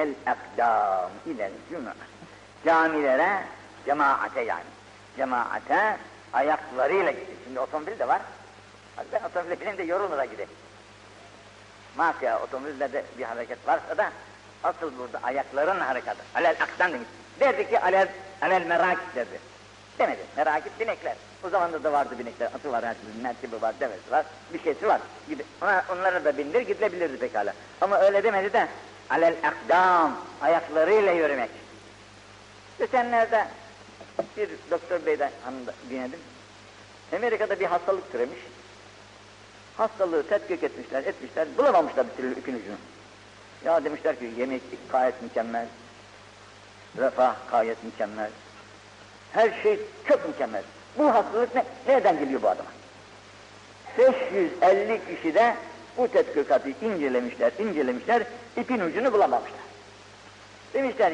El akdam ile cuma. Camilere, cemaate yani. Cemaate ayaklarıyla gitti. Şimdi otomobil de var. Ben otomobile bineyim de yorulur da gidelim. Mafya otomobillerde bir hareket varsa da asıl burada ayakların harekatı. Alel akdan demiş. Derdi ki alel, alel merak derdi. Demedi. Merakit binekler. O zaman da vardı binekler. Atı var, herkesin merkebi var, devesi var, bir şeysi var. Gide, ona, onlara da bindir, gidilebilirdi pekala. Ama öyle demedi de alel akdam, ayaklarıyla yürümek. Geçenlerde bir doktor beyden dinledim. Amerika'da bir hastalık türemiş. Hastalığı tetkik etmişler, etmişler, bulamamışlar bir türlü ipin ucunu. Ya demişler ki yemek gayet mükemmel, refah gayet mükemmel, her şey çok mükemmel. Bu hastalık ne, nereden geliyor bu adama? 550 kişi de bu tetkikatı incelemişler, incelemişler, ipin ucunu bulamamışlar. Demişler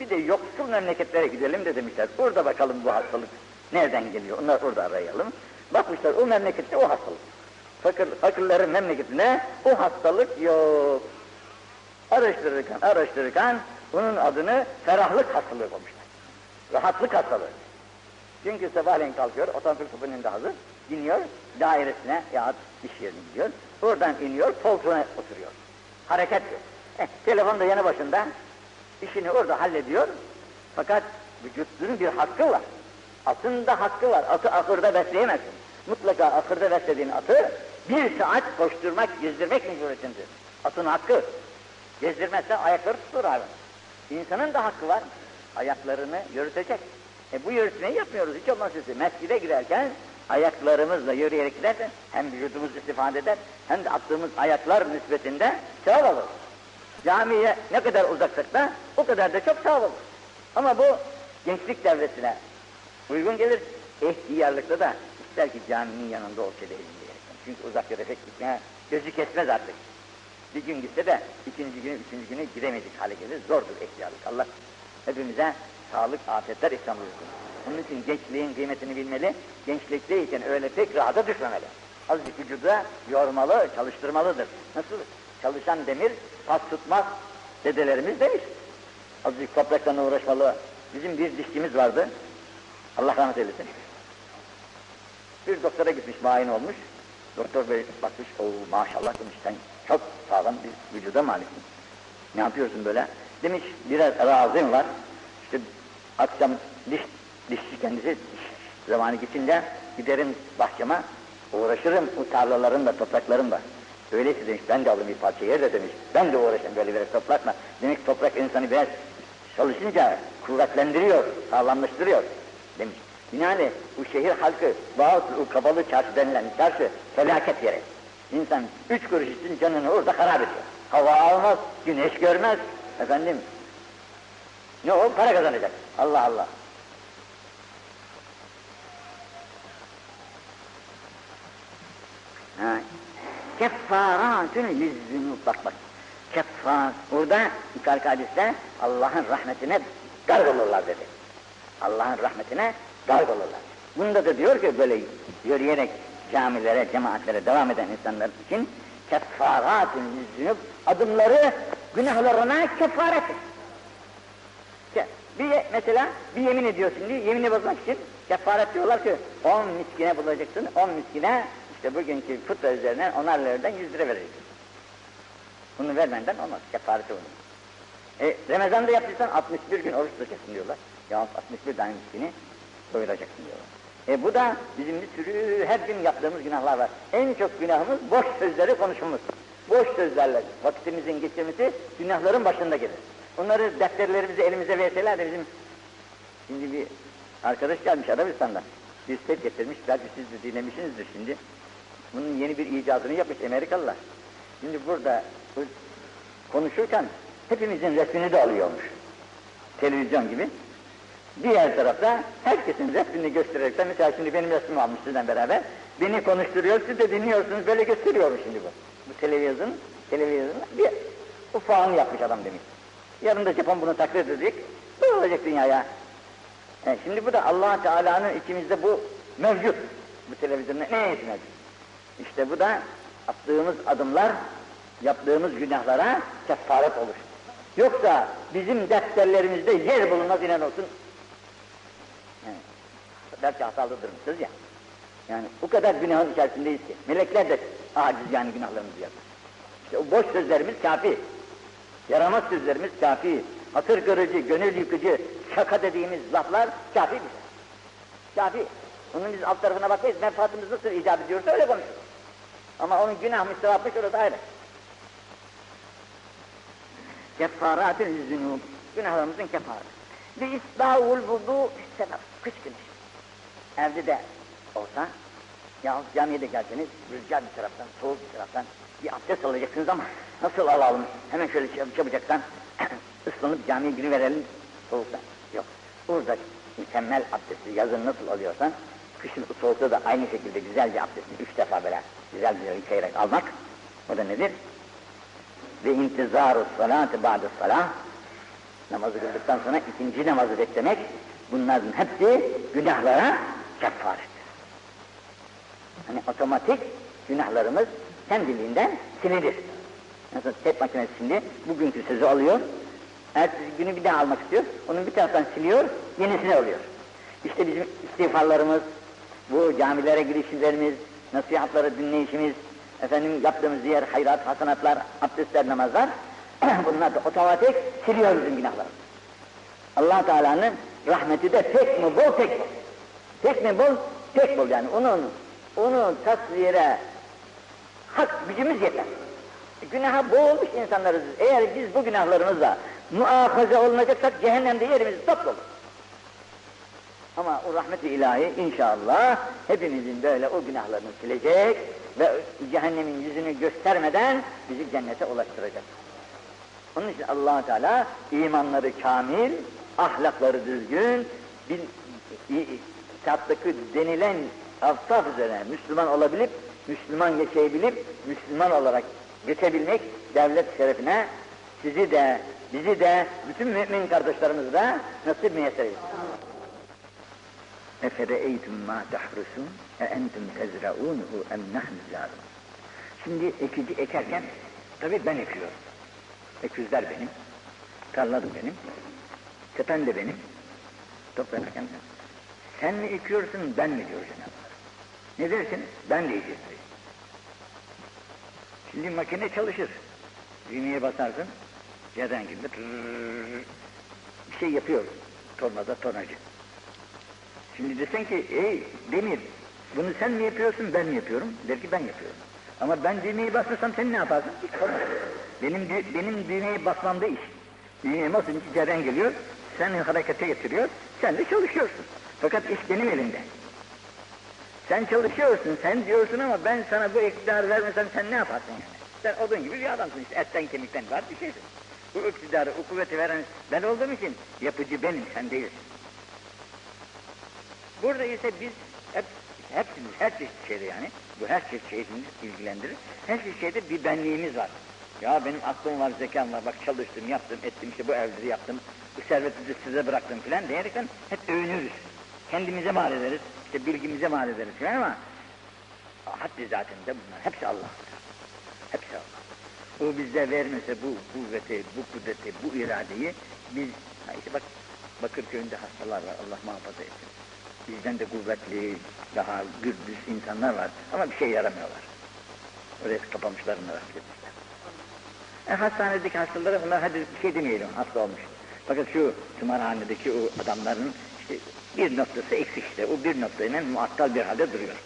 bir de yoksul memleketlere gidelim de demişler. Orada bakalım bu hastalık nereden geliyor, onlar orada arayalım. Bakmışlar o memlekette o hastalık. Fakir, fakirlerin memleketinde o hastalık yok. Araştırırken, araştırırken bunun adını ferahlık hastalığı koymuşlar. Rahatlık hastalığı. Çünkü sabahleyin kalkıyor, otomobil kapının da hazır, iniyor, dairesine ya iş yerine gidiyor, oradan iniyor, koltuğuna oturuyor. Hareket yok. Eh, telefon da yanı başında, işini orada hallediyor, fakat vücudunun bir hakkı var. Atın da hakkı var, atı ahırda besleyemezsin. Mutlaka ahırda beslediğin atı bir saat koşturmak, gezdirmek mecburiyetindir. Atın hakkı. Gezdirmezsen ayakları tutur abi. İnsanın da hakkı var. Ayaklarını yürütecek. E bu yürütmeyi yapmıyoruz. Hiç olmazsa mescide girerken ayaklarımızla yürüyerek giderken hem vücudumuz istifade eder hem de attığımız ayaklar nispetinde sevap alır. Camiye ne kadar uzaksak da o kadar da çok sevap alır. Ama bu gençlik devresine uygun gelir. İhtiyarlıkta da ister ki caminin yanında olsa elinde Çünkü uzak yere pek gitmeye gözü kesmez artık. Bir gün gitse de ikinci günü, üçüncü günü giremedik hale gelir. Zordur ihtiyarlık. Allah hepimize sağlık, afetler ihsan buyursun. Onun için gençliğin kıymetini bilmeli, gençlikteyken öyle pek rahata düşmemeli. Azıcık vücuda yormalı, çalıştırmalıdır. Nasıl? Çalışan demir pas tutmaz dedelerimiz demiş. Azıcık toprakla uğraşmalı. Bizim bir dişçimiz vardı. Allah rahmet eylesin. Bir doktora gitmiş, muayin olmuş. Doktor bey bakmış, o maşallah demiş sen çok sağlam bir vücuda maliksin. Ne yapıyorsun böyle? Demiş biraz razım var. İşte akşam diş, dişçi kendisi zamanı geçince giderim bahçeme uğraşırım o tarlaların da toprakların da. Öyleyse demiş ben de alırım bir parça yer de demiş. Ben de uğraşırım böyle biraz toprakla. Demek toprak insanı biraz çalışınca kuvvetlendiriyor, sağlamlaştırıyor demiş. Binaenaleyh bu şehir halkı o kabalı çarşı denilen çarşı felaket yeri. İnsan üç kuruş için canını orada harap ediyor. Hava almaz, güneş görmez. Efendim, ne o? Para kazanacak. Allah Allah. Ha. Keffaratün lizzünub. Bak bak. Keffar. Orada yukarı hadiste Allah'ın rahmetine garg olurlar dedi. Allah'ın rahmetine garg olurlar. Bunda da diyor ki böyle yürüyerek camilere, cemaatlere devam eden insanlar için keffaratün lizzünub adımları günahlarına kefaret. Bir mesela bir yemin ediyor şimdi, yemini bozmak için kefaret diyorlar ki on miskine bulacaksın, on miskine işte bugünkü fıtra üzerinden onar liradan yüz lira vereceksin. Bunu vermenden olmaz, kefareti bunu. E, Ramazan'da yaptıysan 61 gün oruç tutacaksın diyorlar. Ya 61 tane miskini doyuracaksın diyorlar. E bu da bizim bir sürü her gün yaptığımız günahlar var. En çok günahımız boş sözleri konuşmamız. Boş sözlerle vakitimizin geçirmesi günahların başında gelir. Onları defterlerimizi elimize verseler de bizim şimdi bir arkadaş gelmiş Arabistan'dan. Bir set getirmiş, belki siz de dinlemişsinizdir şimdi. Bunun yeni bir icadını yapmış Amerikalılar. Şimdi burada konuşurken hepimizin resmini de alıyormuş. Televizyon gibi. Diğer tarafta herkesin resmini göstererekten, mesela şimdi benim resmimi almış sizden beraber, beni konuşturuyor, siz de dinliyorsunuz, böyle gösteriyor şimdi bu. Bu televizyon, televizyon bir ufağını yapmış adam demiş. Yarın da Japon bunu takdir edecek, ne olacak dünyaya? Yani şimdi bu da allah Teala'nın içimizde bu mevcut. Bu televizyonda ne mevcut? İşte bu da attığımız adımlar, yaptığımız günahlara kefaret olur. Yoksa bizim defterlerimizde yer bulunmaz inan olsun. Yani, belki hatalı durmuşuz ya. Yani o kadar günahın içerisindeyiz ki. Melekler de aciz yani günahlarımızı yapar. İşte o boş sözlerimiz kafi. Yaramaz sözlerimiz kafi. Hatır kırıcı, gönül yıkıcı, şaka dediğimiz laflar kafi bize. Kafi. Onun biz alt tarafına bakmayız, menfaatimiz nasıl icap ediyorsa öyle konuşuruz. Ama onun günah müstevapmış orada ayrı. Kefaratül zünub. Günahlarımızın kefaratı. Ve isbâhul vudu sebep. Kış güneşi. Evde de olsa, ya camiye de gelseniz, rüzgar bir taraftan, soğuk bir taraftan bir abdest alacaksınız ama nasıl alalım? Hemen şöyle çab- çabucaktan ıslanıp camiye giriverelim soğuktan. Yok. Burada mükemmel abdesti yazın nasıl alıyorsan, kışın soğukta da aynı şekilde güzelce abdestini üç defa böyle güzel güzel yıkayarak almak. O da nedir? Ve intizaru salati ba'de salah namazı kıldıktan sonra ikinci namazı beklemek bunların hepsi günahlara kefarettir. Hani otomatik günahlarımız kendiliğinden silinir. Mesela tek makinesi şimdi bugünkü sözü alıyor, ertesi günü bir daha almak istiyor, onun bir taraftan siliyor, yenisini alıyor. İşte bizim istiğfarlarımız, bu camilere girişlerimiz, nasihatları dinleyişimiz, efendim yaptığımız diğer hayrat, hasanatlar, abdestler, namazlar, bunlar da otomatik siliyor bizim günahlarımızı. allah Teala'nın rahmeti de pek mi bol, pek bol. Pek mi bol, pek bol yani. Onun, onu tasvire hak gücümüz yeter. Günaha boğulmuş insanlarız. Eğer biz bu günahlarımızla muahaze olunacaksak cehennemde yerimiz top dolu. Ama o rahmet-i ilahi inşallah hepimizin böyle o günahlarını silecek ve cehennemin yüzünü göstermeden bizi cennete ulaştıracak. Onun için allah Teala imanları kamil, ahlakları düzgün, bir, kitaptaki denilen avsaf üzerine Müslüman olabilip, Müslüman yaşayabilip, Müslüman olarak geçebilmek devlet şerefine sizi de, bizi de, bütün mümin kardeşlerimizi de nasip müyesser etsin. اَفَرَeyْتُمْ مَا تَحْرُسُونَ اَاَنْتُمْ تَزْرَعُونَهُ اَمْ نَحْنُ زَارُونَ Şimdi ekici ekerken, tabii ben ekiyorum. Eküzler benim, tarladım benim, tepen de benim, toplanırken ben. Sen mi ekiyorsun, ben mi diyor Cenab-ı Hak. Ne dersin? Ben de ekeceğim. Şimdi makine çalışır. Düğmeye basarsın, yerden gibi bir şey yapıyor. Tornada tornacı. Şimdi desen ki, ey Demir, bunu sen mi yapıyorsun, ben mi yapıyorum? Der ki ben yapıyorum. Ama ben düğmeyi bastırsam sen ne yaparsın? Hiç olmaz. Benim, benim düğmeyi basmamda iş. Düğmeye basınca cerden geliyor, sen harekete getiriyor, sen de çalışıyorsun. Fakat iş benim elimde. Sen çalışıyorsun, sen diyorsun ama ben sana bu iktidarı vermesem sen ne yaparsın yani? Sen odun gibi bir adamsın işte, etten kemikten var bir şeysin. Bu iktidarı, o kuvveti veren ben olduğum için yapıcı benim, sen değilsin. Burada ise biz hep, hepsimiz, her çeşit şeyde yani, bu her çeşit şeyimizi ilgilendirir. Her çeşit şeyde bir benliğimiz var. Ya benim aklım var, zekam var, bak çalıştım, yaptım, ettim, işte bu evleri yaptım, bu serveti de size bıraktım filan diyerekten hep övünürüz. Kendimize mal ederiz, işte bilgimize mal ederiz filan ama haddi zatında bunlar hepsi Allah'tır. Hepsi Allah. O bize vermese bu kuvveti, bu kudreti, bu iradeyi biz, işte bak Bakırköy'ünde hastalar var, Allah muhafaza etsin. Bizden de kuvvetli, daha gürbüz insanlar var ama bir şey yaramıyorlar. Oraya kapamışlar, onları etmişler. E, hastanedeki hastalara bunlar hadi bir şey demeyelim, hasta olmuş. Fakat şu tımarhanedeki o adamların işte bir noktası eksik işte, o bir noktayla muattal bir halde duruyor.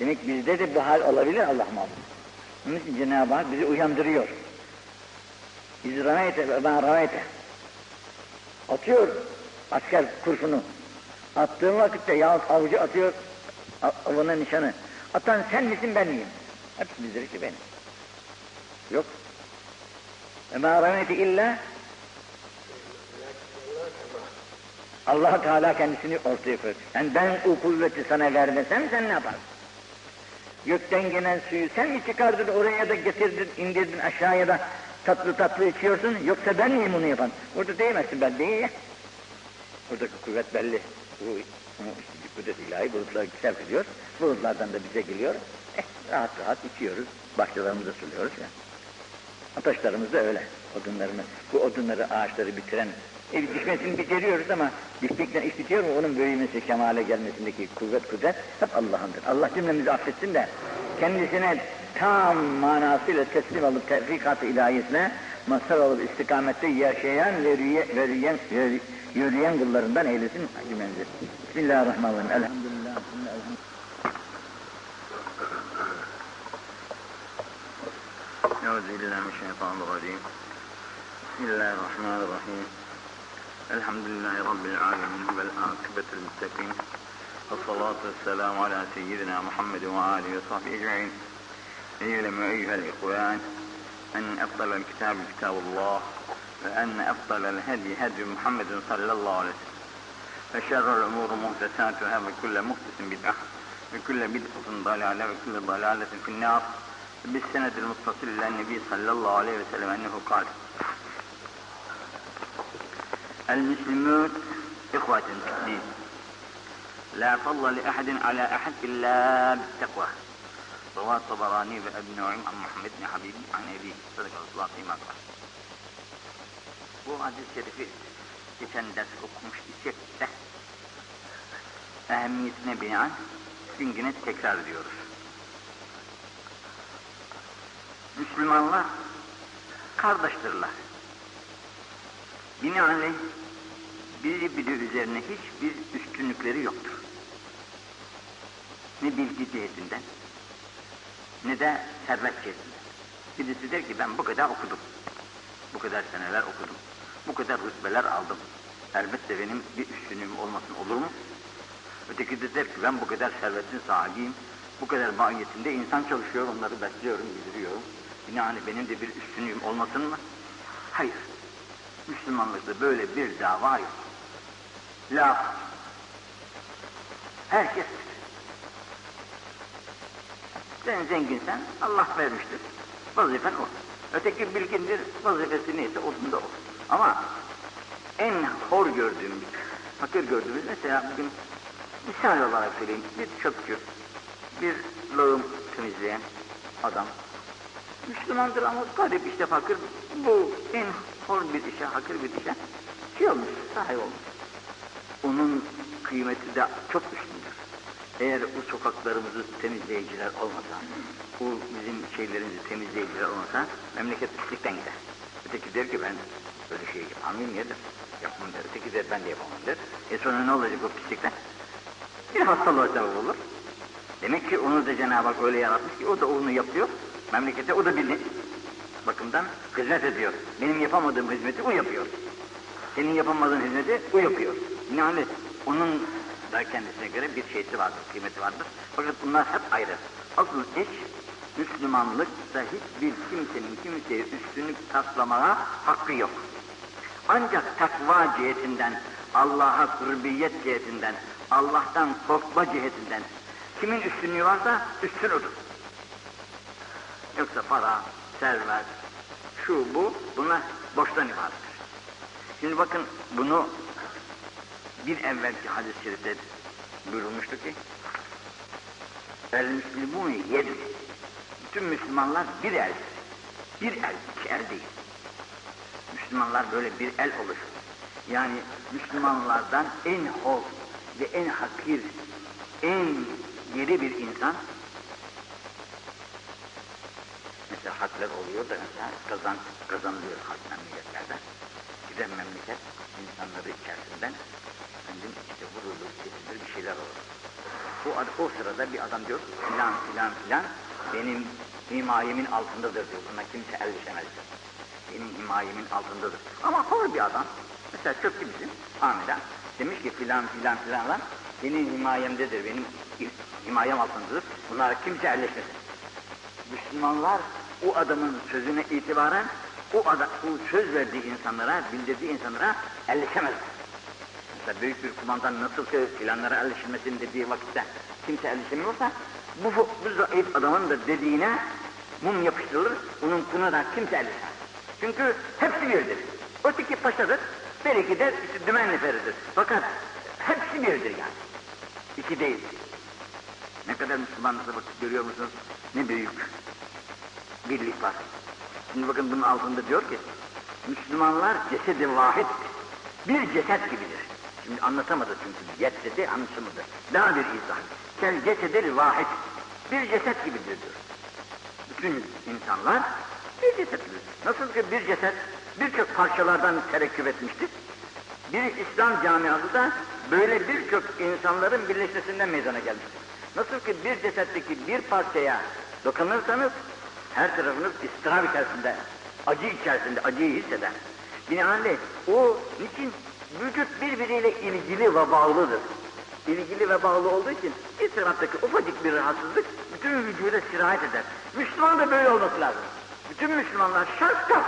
Demek bizde de bu hal olabilir Allah muhafaza. Onun için Cenab-ı Hak bizi uyandırıyor. Biz ravayete ve ben ravayete. Atıyor asker kurşunu. Attığım vakitte yahut avcı atıyor avına nişanı. Atan sen misin ben miyim? Hepsi bizdir ki benim. Yok. Ve ma ravayete illa Allah Teala kendisini ortaya koyuyor. Yani ben o kuvveti sana vermesem sen ne yaparsın? Gökten gelen suyu sen mi çıkardın oraya da getirdin, indirdin aşağıya da tatlı tatlı içiyorsun yoksa ben miyim onu yapan? Orada diyemezsin ben değil ya. Oradaki kuvvet belli. Bu kudret ilahi bulutlar sevk ediyor. Bulutlardan da bize geliyor. Eh, rahat rahat içiyoruz. Bahçelerimizi suluyoruz ya. Ataşlarımız da öyle. Odunlarını, bu odunları, ağaçları bitiren, e, dikmesini bitiriyoruz ama diktikten iş bitiyor mu? Onun büyümesi, kemale gelmesindeki kuvvet, kudret hep Allah'ındır. Allah cümlemizi affetsin de kendisine tam manasıyla teslim olup tevfikat-ı ilahiyesine mazhar olup istikamette yaşayan ve yürüyen, yürüyen, yürüyen kullarından eylesin Hacı Menzil. Bismillahirrahmanirrahim. Elhamdülillah. Euzubillahimineşşeytanirracim. Bismillahirrahmanirrahim. Elhamdülillahi Rabbil alemin vel akıbetül müttekin. Ve salatu ve akibetul müttakin. والصلاة والسلام على سيدنا محمد وآله وصحبه أجمعين. اعلموا أيها الإخوان أن أفضل الكتاب كتاب الله وأن أفضل الهدي هدي محمد صلى الله عليه وسلم. وشر الأمور محدثاتها وكل محدث بدعة وكل بدعة ضلالة وكل ضلالة في النار. بالسند المتصل إلى النبي صلى الله عليه وسلم أنه قال المسلمون إخوة في الدين. لا فضل لأحد على أحد إلا بالتقوى. رواه الطبراني وابن نعيم عن محمد بن حبيب عن أبيه. صدق الله فيما قال. Bu hadis-i şerifi geçen ders okumuş isek de ehemmiyetine binaen gün güne tekrar ediyoruz. Müslümanlar kardeştirler. Binaenaleyh biri biri üzerine hiçbir üstünlükleri yoktur. Ne bilgi cihetinden ne de servet cihetinden. Birisi der ki ben bu kadar okudum. Bu kadar seneler okudum. Bu kadar rütbeler aldım. Elbette benim bir üstünlüğüm olmasın olur mu? Öteki de der ki ben bu kadar servetin sahibiyim. Bu kadar mahiyetinde insan çalışıyor, onları besliyorum, bildiriyorum. Yani benim de bir üstünlüğüm olmasın mı? Hayır. Müslümanlıkta böyle bir dava yok. Laf. Herkes. Sen zenginsen Allah vermiştir. Vazifen o. Öteki bilgindir, vazifesi neyse onun da o. Ama en hor gördüğümüz, fakir gördüğümüz mesela bugün misal olarak söyleyeyim bir çöpçü, bir lağım temizleyen adam. Müslümandır ama garip işte fakir. Bu en hor bir işe, hakir bir işe şey olmuş, sahip olmuş. Onun kıymeti de çok üstündür. Eğer bu sokaklarımızı temizleyiciler olmasa, bu bizim şeylerimizi temizleyiciler olmasa memleket pislikten gider. Öteki der ki ben böyle şey mıyım ya der. Yapmam der. Öteki der ben de yapamam der. E sonra ne olacak o pislikten? Bir hastalığa sebep olur. Demek ki onu da Cenab-ı Hak öyle yaratmış ki o da onu yapıyor. Memlekete o da bir bakımdan hizmet ediyor. Benim yapamadığım hizmeti o yapıyor. Senin yapamadığın hizmeti o yapıyor. Yani onun da kendisine göre bir şeysi vardır, kıymeti vardır. Fakat bunlar hep ayrı. Asıl iş Müslümanlıkta hiçbir kimsenin kimseye üstünlük taslamaya hakkı yok. Ancak takva cihetinden, Allah'a kurbiyet cihetinden, Allah'tan korkma cihetinden kimin üstünlüğü varsa üstün odur. Yoksa para, servet, şu bu, bunlar boştan ibarettir. Şimdi bakın bunu bir evvelki hadis-i şerifte buyurulmuştu ki El Müslümûn yedin. Bütün Müslümanlar bir el. Bir el, iki el değil. Müslümanlar böyle bir el olur. Yani Müslümanlardan en hol ve en hakir, en geri bir insan mesela haklar oluyor da mesela kazan, kazanılıyor halk memleketlerde. Giden memleket insanları içerisinden efendim işte vurulur, kesilir bir şeyler olur. O, o sırada bir adam diyor filan filan filan benim himayemin altındadır diyor. Buna kimse erişemez diyor. Benim himayemin altındadır. Ama hor bir adam. Mesela çöpçü bizim Ahmet'e demiş ki filan filan filanlar benim himayemdedir, benim himayem altındadır. Bunlara kimse erleşmesin. Müslümanlar o adamın sözüne itibaren o, adam, o söz verdiği insanlara, bildirdiği insanlara erleşemezler. Mesela büyük bir kumandan nasıl ki filanlara erleşilmesin dediği vakitte kimse erleşemiyorsa bu, bu zayıf adamın da dediğine mum yapıştırılır, onun kına da kimse erleşemez. Çünkü hepsi birdir. Öteki paşadır, belki de işte dümen neferidir. Fakat hepsi birdir yani. İki değil. Ne kadar Müslümanlıkla bakıp görüyor musunuz? Ne büyük birlik var. Şimdi bakın bunun altında diyor ki, Müslümanlar cesedi vahid, bir ceset gibidir. Şimdi anlatamadı çünkü cesedi anlatamadı. Daha bir izah. Kel cesedi vahid, bir ceset gibidir diyor. Bütün insanlar bir cesettir. Nasıl ki bir ceset birçok parçalardan terekküp etmiştir. Bir İslam camiası da böyle birçok insanların birleşmesinden meydana gelmiştir. Nasıl ki bir cesetteki bir parçaya dokunursanız her tarafınız istirham içerisinde, acı içerisinde, acıyı hisseder. Binaenaleyh o niçin vücut birbiriyle ilgili ve bağlıdır. İlgili ve bağlı olduğu için bir taraftaki ufacık bir rahatsızlık bütün vücuda sirayet eder. Müslüman da böyle olması lazım. Bütün Müslümanlar şart şart.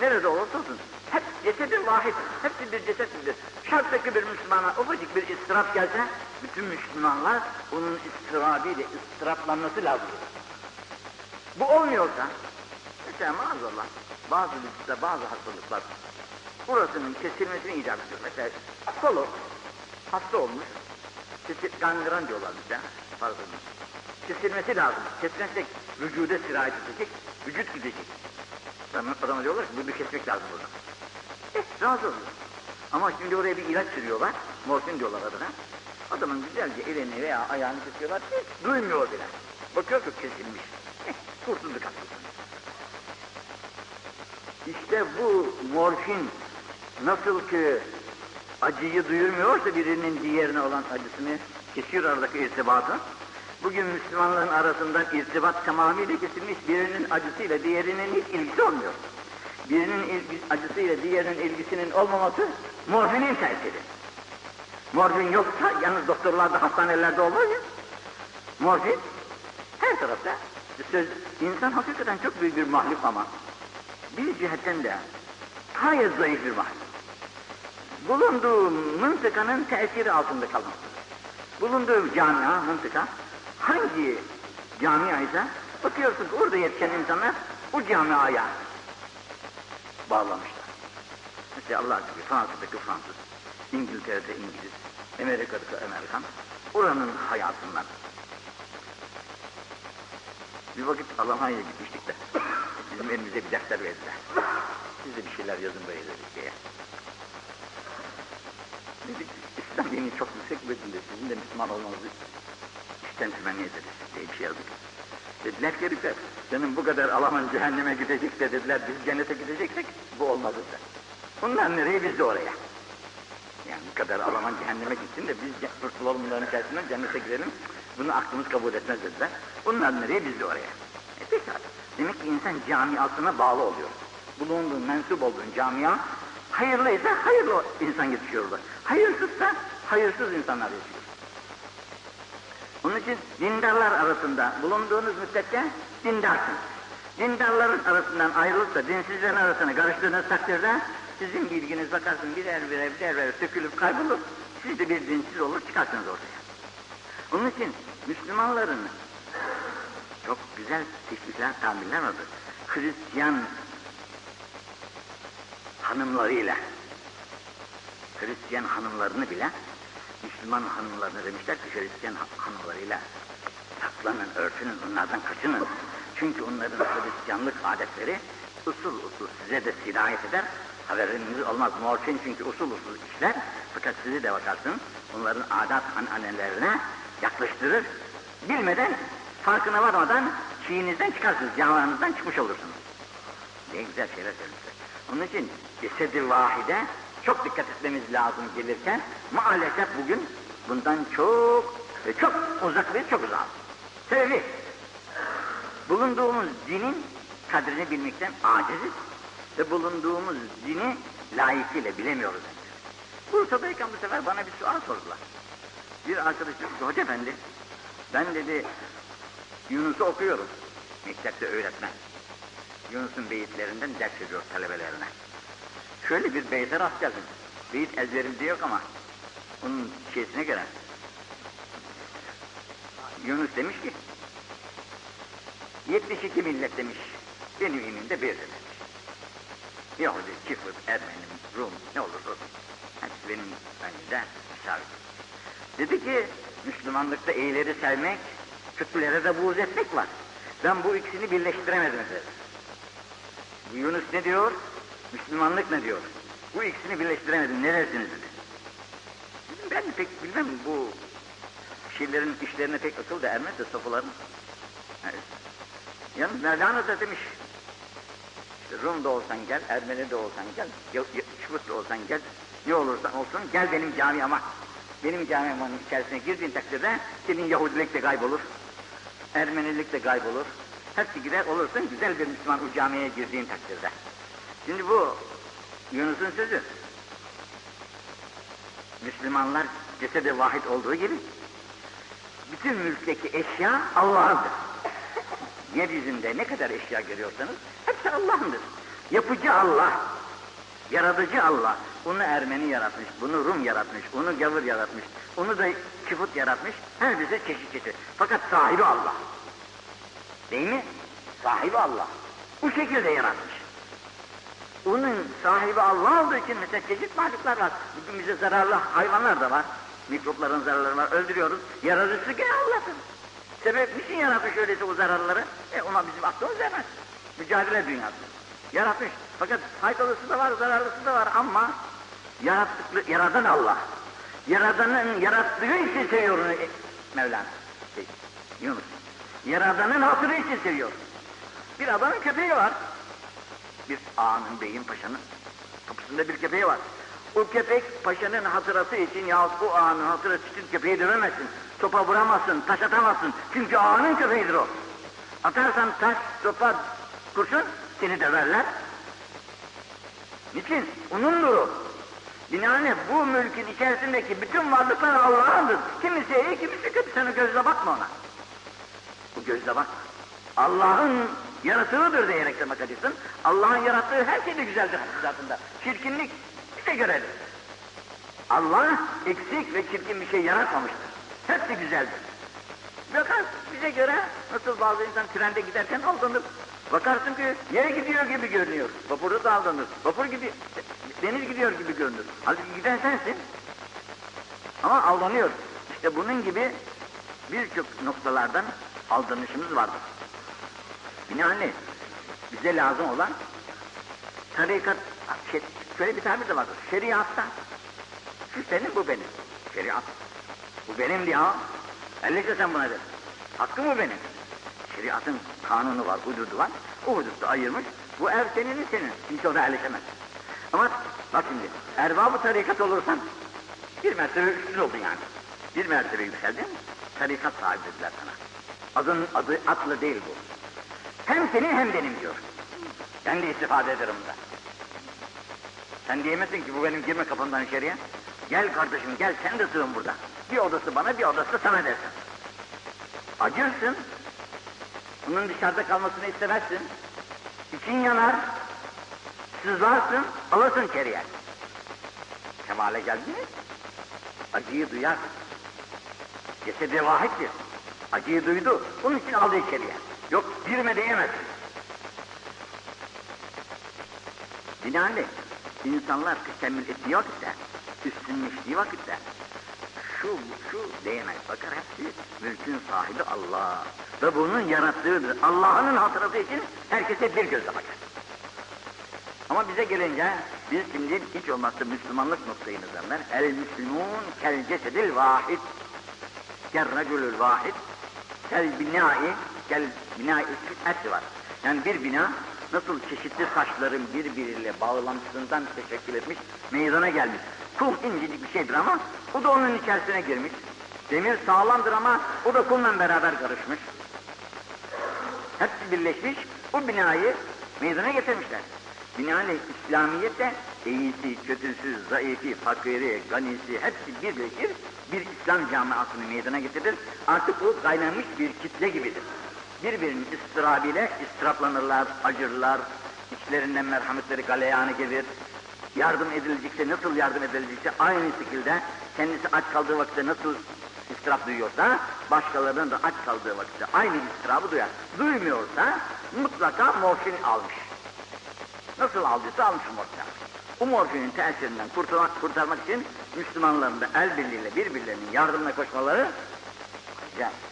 Nerede olursa olsun hep cesedin vahid, hepsi bir cesettir. Şarttaki bir Müslümana ufacık bir istirap gelse, bütün Müslümanlar onun istirabıyla istiraplanması lazım. Bu olmuyorsa, mesela maazallah, bazı vücutta bazı hastalıklar, burasının kesilmesini icap ediyor. Mesela kolu hasta olmuş, gangren diyorlar bize, pardon. Kesilmesi lazım. Kesilmezsek vücuda sirayet edecek, vücut gidecek. Adama, adama diyorlar ki bunu kesmek lazım burada. Eh, razı oluyor. Ama şimdi oraya bir ilaç sürüyorlar, morfin diyorlar adına. Adamın güzelce elini veya ayağını kesiyorlar, hiç duymuyor bile. Bakıyor ki kesilmiş. Eh, kurtulduk aslında. İşte bu morfin nasıl ki acıyı duyurmuyorsa birinin diğerine olan acısını kesiyor aradaki irtibatı. Bugün Müslümanların arasından irtibat tamamıyla kesilmiş birinin acısıyla diğerinin hiç ilgisi olmuyor. Birinin ilgi, acısıyla diğerinin ilgisinin olmaması morfinin tesiri. Morfin yoksa yalnız doktorlarda, hastanelerde olmaz ya. Morfin her tarafta. Söz, insan hakikaten çok büyük bir mahluk ama bir cihetten de gayet zayıf bir mahluk. Bulunduğu mıntıkanın tesiri altında kalmaktadır. Bulunduğu camia, mıntıka, hangi camia ise bakıyorsun ki orada yetişen insanlar o camiaya bağlamışlar. Mesela Allah gibi Fransa'daki Fransız, İngiltere'de İngiliz, Amerika'daki Amerikan, oranın hayatından. Bir vakit Almanya'ya gitmiştik de, bizim elimize bir defter verdiler. Siz de bir şeyler yazın böyle dedik diye. Dedik, İslam dini çok yüksek dinde, sizin de Müslüman olmanızı işten temenni ederiz diye bir şey yazdık. Dediler ki herifler, senin bu kadar Alman cehenneme gidecek de dediler, biz cennete gideceksek bu olmaz dediler. Bunlar nereye biz de oraya. Yani bu kadar Alman cehenneme gitsin de biz kurtulalım bunların içerisinden cennete gidelim. Bunu aklımız kabul etmez dediler. Bunlar nereye biz de oraya. E peki Demek ki insan camiasına bağlı oluyor. Bulunduğun, mensup olduğun camia hayırlıysa hayırlı insan yetişiyor orada. Hayırsızsa hayırsız insanlar yetişiyor. Onun için dindarlar arasında bulunduğunuz müddetçe dindarsınız. Dindarların arasından ayrılıp da dinsizlerin arasına karıştığınız takdirde sizin bilginiz bakarsın birer birer birer birer sökülüp kaybolur. Siz de bir dinsiz olur çıkarsınız ortaya. Onun için Müslümanların çok güzel teşvikler, tabirler vardır. Hristiyan hanımlarıyla, Hristiyan hanımlarını bile Müslüman hanımlarına demişler ki Hristiyan hanımlarıyla saklanın, örtünün, onlardan kaçının. Çünkü onların Hristiyanlık adetleri usul usul size de sirayet eder. Haberiniz olmaz. Morfin çünkü usul usul işler. Fakat sizi de bakarsın onların adat ananelerine yaklaştırır. Bilmeden, farkına varmadan çiğinizden çıkarsınız, camianızdan çıkmış olursunuz. Ne güzel şeyler söylemişler. Onun için cesedi vahide çok dikkat etmemiz lazım gelirken maalesef bugün bundan çok ve çok uzak ve çok uzak. Sebebi bulunduğumuz dinin kadrini bilmekten aciziz ve bulunduğumuz dini layıkıyla bilemiyoruz. Bursa'dayken bu sefer bana bir sual sordular. Bir arkadaş dedi hoca efendi, ben dedi Yunus'u okuyorum. Mektepte öğretmen. Yunus'un beyitlerinden ders veriyor talebelerine. Şöyle bir beyte rast geldim. Beyit ezberimde yok ama onun şeysine göre. Yunus demiş ki 72 millet demiş. Benim inimde bir demiş. Yahudi, Kifir, Ermeni, Rum ne olursa olsun. Hepsi benim önümde misafir. Dedi ki Müslümanlıkta iyileri sevmek, kötülere de buğz etmek var. Ben bu ikisini birleştiremedim dedi. Yunus ne diyor? Müslümanlık ne diyor? Bu ikisini birleştiremedim. Ne dersiniz dedi. Ben pek bilmem bu şeylerin işlerine pek akıl da ermez de sofuların. Evet. Yalnız Mevlana da demiş. İşte Rum'da olsan gel, Ermeni'de olsan gel, Şıvıt'ta olsan gel, ne olursan olsun gel benim camiama. Benim camiamın içerisine girdiğin takdirde senin Yahudilik de kaybolur, Ermenilik de kaybolur. Hepsi gider olursun güzel bir Müslüman o camiye girdiğin takdirde. Şimdi bu Yunus'un sözü. Müslümanlar cesede vahid olduğu gibi bütün mülkteki eşya Allah'ındır. Yeryüzünde ne kadar eşya görüyorsanız hepsi Allah'ındır. Yapıcı Allah, yaratıcı Allah. Onu Ermeni yaratmış, bunu Rum yaratmış, onu Gavur yaratmış, onu da Küfut yaratmış. Her birisi çeşit çeşit. Fakat sahibi Allah. Değil mi? Sahibi Allah. Bu şekilde yaratmış. Onun sahibi Allah olduğu için mesela çeşit mahluklar var. Bugün bize zararlı hayvanlar da var. Mikropların zararları var. Öldürüyoruz. Yaratıcısı gene Allah'ın. Sebep niçin yaratmış öyleyse o zararları? E ona bizim aklımız ermez. Mücadele dünyası. Yaratmış. Fakat faydalısı da var, zararlısı da var ama yarattıklı, yaradan Allah. Yaradanın yarattığı için seviyor onu e, Mevlana. Şey, Yunus. Yaradanın hatırı için seviyor. Bir adamın köpeği var. Bir ağanın, beyin, paşanın kapısında bir köpeği var. O köpek paşanın hatırası için yahut o ağanın hatırası için köpeği dövemezsin. Topa vuramazsın, taş atamazsın. Çünkü ağanın köpeğidir o. Atarsan taş, topa, kurşun seni döverler. Niçin? Onundur o. Binaenaleyh bu mülkün içerisindeki bütün varlıklar Allah'ındır. Kimisi iyi, kimisi kötü. Sen o gözle bakma ona. Bu gözle bak. Allah'ın yaratığıdır diyerek bakacaksın. Allah'ın yarattığı her şey de güzeldir zatında. Çirkinlik bize göredir. Allah eksik ve çirkin bir şey yaratmamıştır. Hepsi güzeldir. Bakar bize göre nasıl bazı insan trende giderken aldanır. Bakarsın ki yere gidiyor gibi görünüyor. Vapurda da aldanır. Vapur gibi, deniz gidiyor gibi görünür. Halbuki giden sensin. Ama aldanıyor. İşte bunun gibi birçok noktalardan aldanışımız vardır. Binaenaleyh bize lazım olan tarikat, şey, şöyle bir tabir de vardır. Şeriatta şu senin bu benim. Şeriat. Bu benim diye ha. Elleyse sen buna der. Hakkı mı benim? Şeriatın kanunu var, hududu var. O hudutta ayırmış. Bu ev senin senin. Kimse ona erleşemez. Ama bak şimdi, erbabı tarikat olursan bir mertebe üstün oldun yani. Bir mertebe yükseldin, tarikat sahibi dediler sana. Adın adı atlı değil bu. Hem senin hem benim diyor. Ben de istifade ederim bundan. Sen diyemezsin ki bu benim girme kapımdan içeriye. Gel kardeşim gel sen de sığın burada. Bir odası bana bir odası da sana dersin. Acırsın. Bunun dışarıda kalmasını istemezsin. İçin yanar. Sızlarsın. Alırsın içeriye. Kemale geldiniz. Acıyı duyar. Cesedi vahittir. Acıyı duydu. Onun için aldı içeriye. Girme diyemezsin. Binaenaleyh insanlar tekemmül ettiği vakitte, üstünleştiği vakitte şu şu diyemez. Bakar hepsi mülkün sahibi Allah. Ve bunun yarattığıdır. Allah'ın hatırası için herkese bir gözle bakar. Ama bize gelince biz şimdi hiç olmazsa Müslümanlık noktayı nazarlar. El Müslümun kel cesedil vahid. Kel reculül vahid. Kel binai kel binai hepsi var. Yani bir bina nasıl çeşitli taşların birbiriyle bağlantısından teşekkül etmiş, meydana gelmiş. Kum incecik bir şeydir ama o da onun içerisine girmiş. Demir sağlamdır ama o da kumla beraber karışmış. Hepsi birleşmiş, bu binayı meydana getirmişler. Binaenaleyh İslamiyet de iyisi, kötüsü, zayıfı, fakiri, ganisi hepsi birleşir, bir İslam camiasını meydana getirir. Artık o kaynanmış bir kitle gibidir birbirinin istirabiyle istiraplanırlar, acırlar, içlerinden merhametleri galeyanı gelir. Yardım edilecekse nasıl yardım edilecekse aynı şekilde kendisi aç kaldığı vakitte nasıl istirap duyuyorsa başkalarının da aç kaldığı vakitte aynı istirabı duyar. Duymuyorsa mutlaka morfin almış. Nasıl aldıysa almış morfin. Bu morfinin tesirinden kurtarmak, kurtarmak için Müslümanların da el birliğiyle birbirlerinin yardımına koşmaları acayip.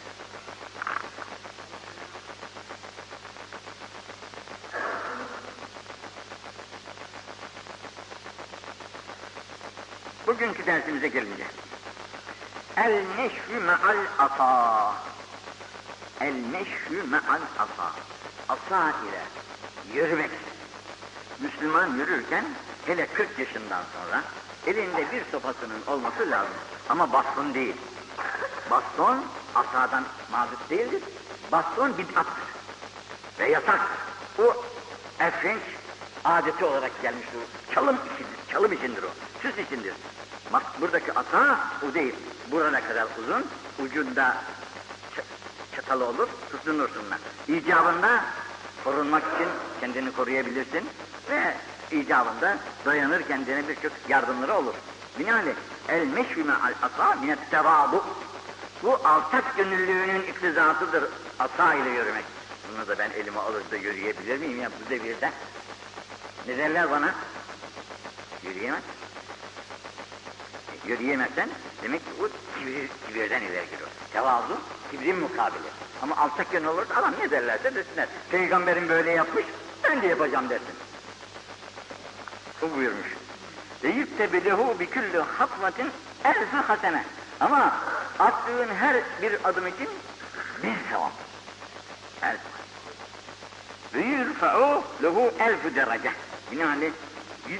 Bugünkü dersimize gelince. El neşvü me'al asa. El neşvü me'al asa. Asa ile yürümek. Müslüman yürürken hele 40 yaşından sonra elinde bir sopasının olması lazım. Ama baston değil. Baston asadan mazut değildir. Baston bid'attır. Ve yasaktır. O Efrenç adeti olarak gelmiştir. Çalım içindir. Çalım içindir o. Süs içindir. Bak buradaki asa o değil. Burana kadar uzun, ucunda çatalı olur, tutunursun ben. İcabında korunmak için kendini koruyabilirsin ve icabında dayanır kendine birçok yardımları olur. Binaenaleyh el meşvime al asa minet tevadu. Bu alçak gönüllülüğünün iktizatıdır asa ile yürümek. Bunu da ben elime alır da yürüyebilir miyim ya bu devirde? Ne derler bana? Yürüyemez. Yürüyemezsen demek ki o kibir, kibirden ileri giriyor. Tevazu kibrin mukabili. Ama alçak gönül olursa adam ne derlerse desinler. Peygamberin böyle yapmış, ben de yapacağım dersin. O buyurmuş. Ve yüktebilehu bi kulli hatvatin elfi hasene. Ama attığın her bir adım için bir sevap. Elf. Ve yürfe'u lehu elfu derece. Binaenaleyh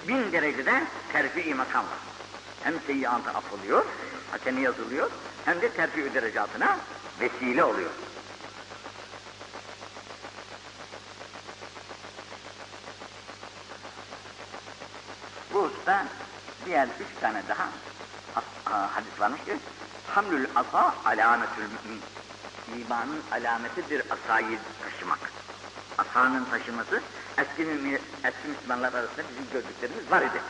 bin derecede terfi-i makam var. Hem seyyiatı affoluyor, hasene yazılıyor, hem de terfi-i derecatına vesile oluyor. Bu hususta diğer üç tane daha ha- ha- hadis varmış ki Hamlül asa alametül mümin. İmanın alametidir asayı taşımak. Asanın taşıması eski, mümin, eski Müslümanlar arasında bizim gördüklerimiz var idi.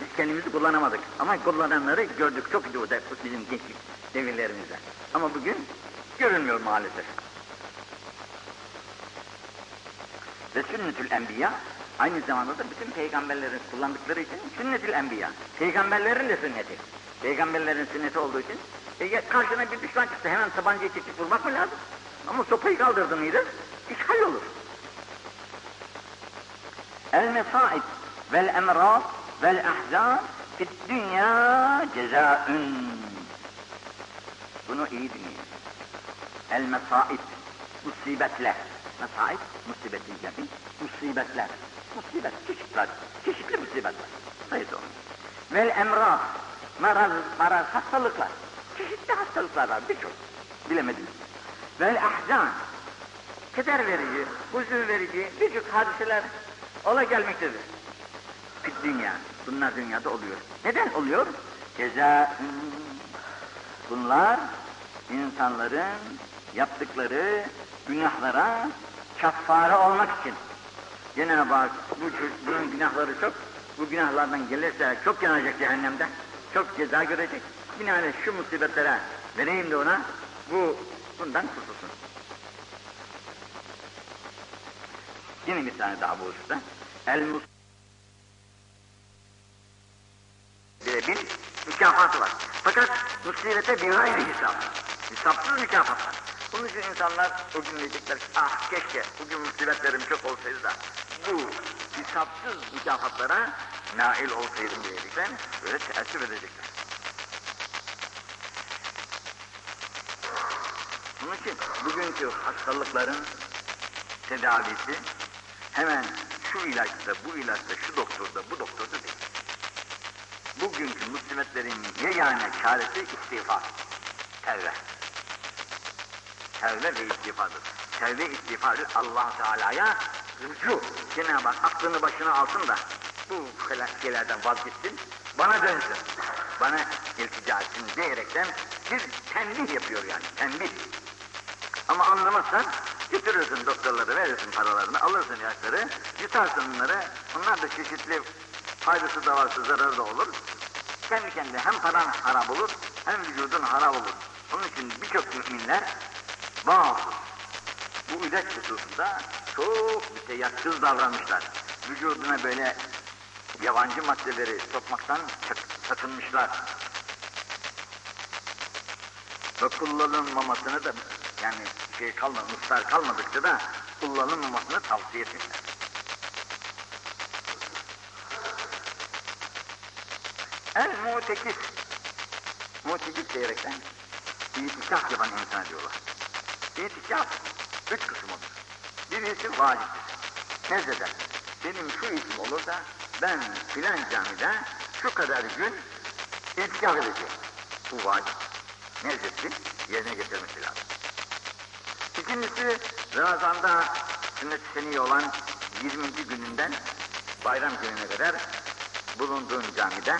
Biz kendimizi kullanamadık ama kullananları gördük çok idi o da bizim gençlik devirlerimizde. Ama bugün görünmüyor maalesef. Ve sünnetül enbiya aynı zamanda da bütün peygamberlerin kullandıkları için sünnetül enbiya. Peygamberlerin de sünneti. Peygamberlerin sünneti olduğu için e, karşına bir düşman çıktı hemen tabancayı çekip vurmak mı lazım? Ama sopayı kaldırdın mıydı? İş hallolur. El mesaib vel emrad vel ahzan fit dünya cezaün. Bunu iyi dinleyin. El mesaib, musibetler. Mesaib, musibetin cemi, musibetler. Musibet, çeşitler, çeşitli musibetler. Sayısı onun. Vel emrad, maraz, maraz, hastalıklar. Çeşitli hastalıklar var, birçok. Bilemediniz. Vel ahzan, keder verici, huzun verici birçok hadiseler ola gelmektedir. Dünya, bunlar dünyada oluyor. Neden oluyor? Ceza, bunlar insanların yaptıkları günahlara kaffare olmak için. Cenab-ı Hak bu, bunun günahları çok, bu günahlardan gelirse çok yanacak cehennemde, çok ceza görecek. Binaenaleyh şu musibetlere vereyim de ona, bu bundan kurtulsun. Yine bir tane daha bu hususta. El mus bir mükafatı var. Fakat musibete bir gayri hesap. Hesapsız mükafat var. Bunun için insanlar o gün diyecekler ki ah keşke bugün musibetlerim çok olsaydı da bu hesapsız mükafatlara nail olsaydım diyecekler. Böyle teessüf edecekler. Bunun için bugünkü hastalıkların tedavisi hemen şu ilaçta, bu ilaçta, şu doktorda, bu doktorda değil. Bugünkü musibetlerin yegane çaresi istiğfar, tevbe. Tevbe ve istiğfardır. Tevbe istiğfarı allah Teala'ya rücu. Cenab-ı Hak aklını başına alsın da bu şeylerden vazgeçsin, bana dönsün. Bana iltica etsin diyerekten bir tembih yapıyor yani, tembih. Ama anlamazsan götürürsün doktorları, verirsin paralarını, alırsın ilaçları, yutarsın bunları. Onlar da çeşitli faydası da varsa zararı da olur. Kendi kendine hem paran harap olur, hem vücudun harap olur. Onun için birçok müminler bazı bu ilaç hususunda çok müteyakkız davranmışlar. Vücuduna böyle yabancı maddeleri sokmaktan sakınmışlar. Ve kullanılmamasını da yani şey kalmadı, ısrar kalmadıkça da kullanılmamasını tavsiye etmişler. El mutekif. Mutekif diyerekten itikaf yapan insan diyorlar. İtikaf üç kısım olur. Birisi vaciptir. Nezleder. Benim şu isim olursa ben filan camide şu kadar gün itikaf edeceğim. Bu vacip. Nezletti, yerine getirmesi lazım. İkincisi Ramazan'da sünnet-i seniye olan 20. gününden bayram gününe kadar bulunduğun camide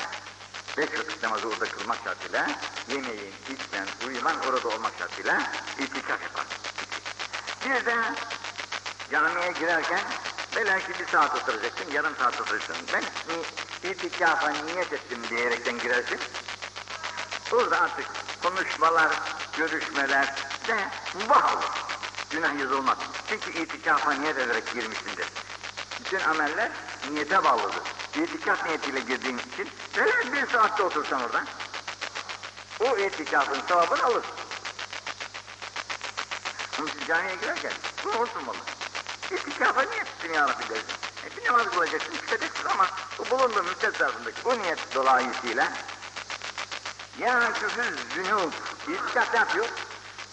beş vakit namazı orada kılmak şartıyla yemeğin, içmen, uyuman orada olmak şartıyla itikaf yapar. Bir de camiye girerken belki bir saat oturacaksın, yarım saat oturacaksın. Ben itikafa niyet ettim diyerekten girersin. Burada artık konuşmalar, görüşmeler de mubah olur. Günah yazılmaz. Çünkü itikafa niyet ederek girmişsindir. Bütün ameller niyete bağlıdır. İtikaf niyetiyle girdiğin için böyle bir saatte otursan orada o itikafın sevabını alır. Ama siz camiye girerken bunu unutmamalı. İtikafa niyet ettin ya Rabbi dersin. E bir namaz kılacaksın, çıkacaksın ama bu bulunduğun müddet zarfındaki bu niyet dolayısıyla ya küfür zünub, itikaf ne yapıyor?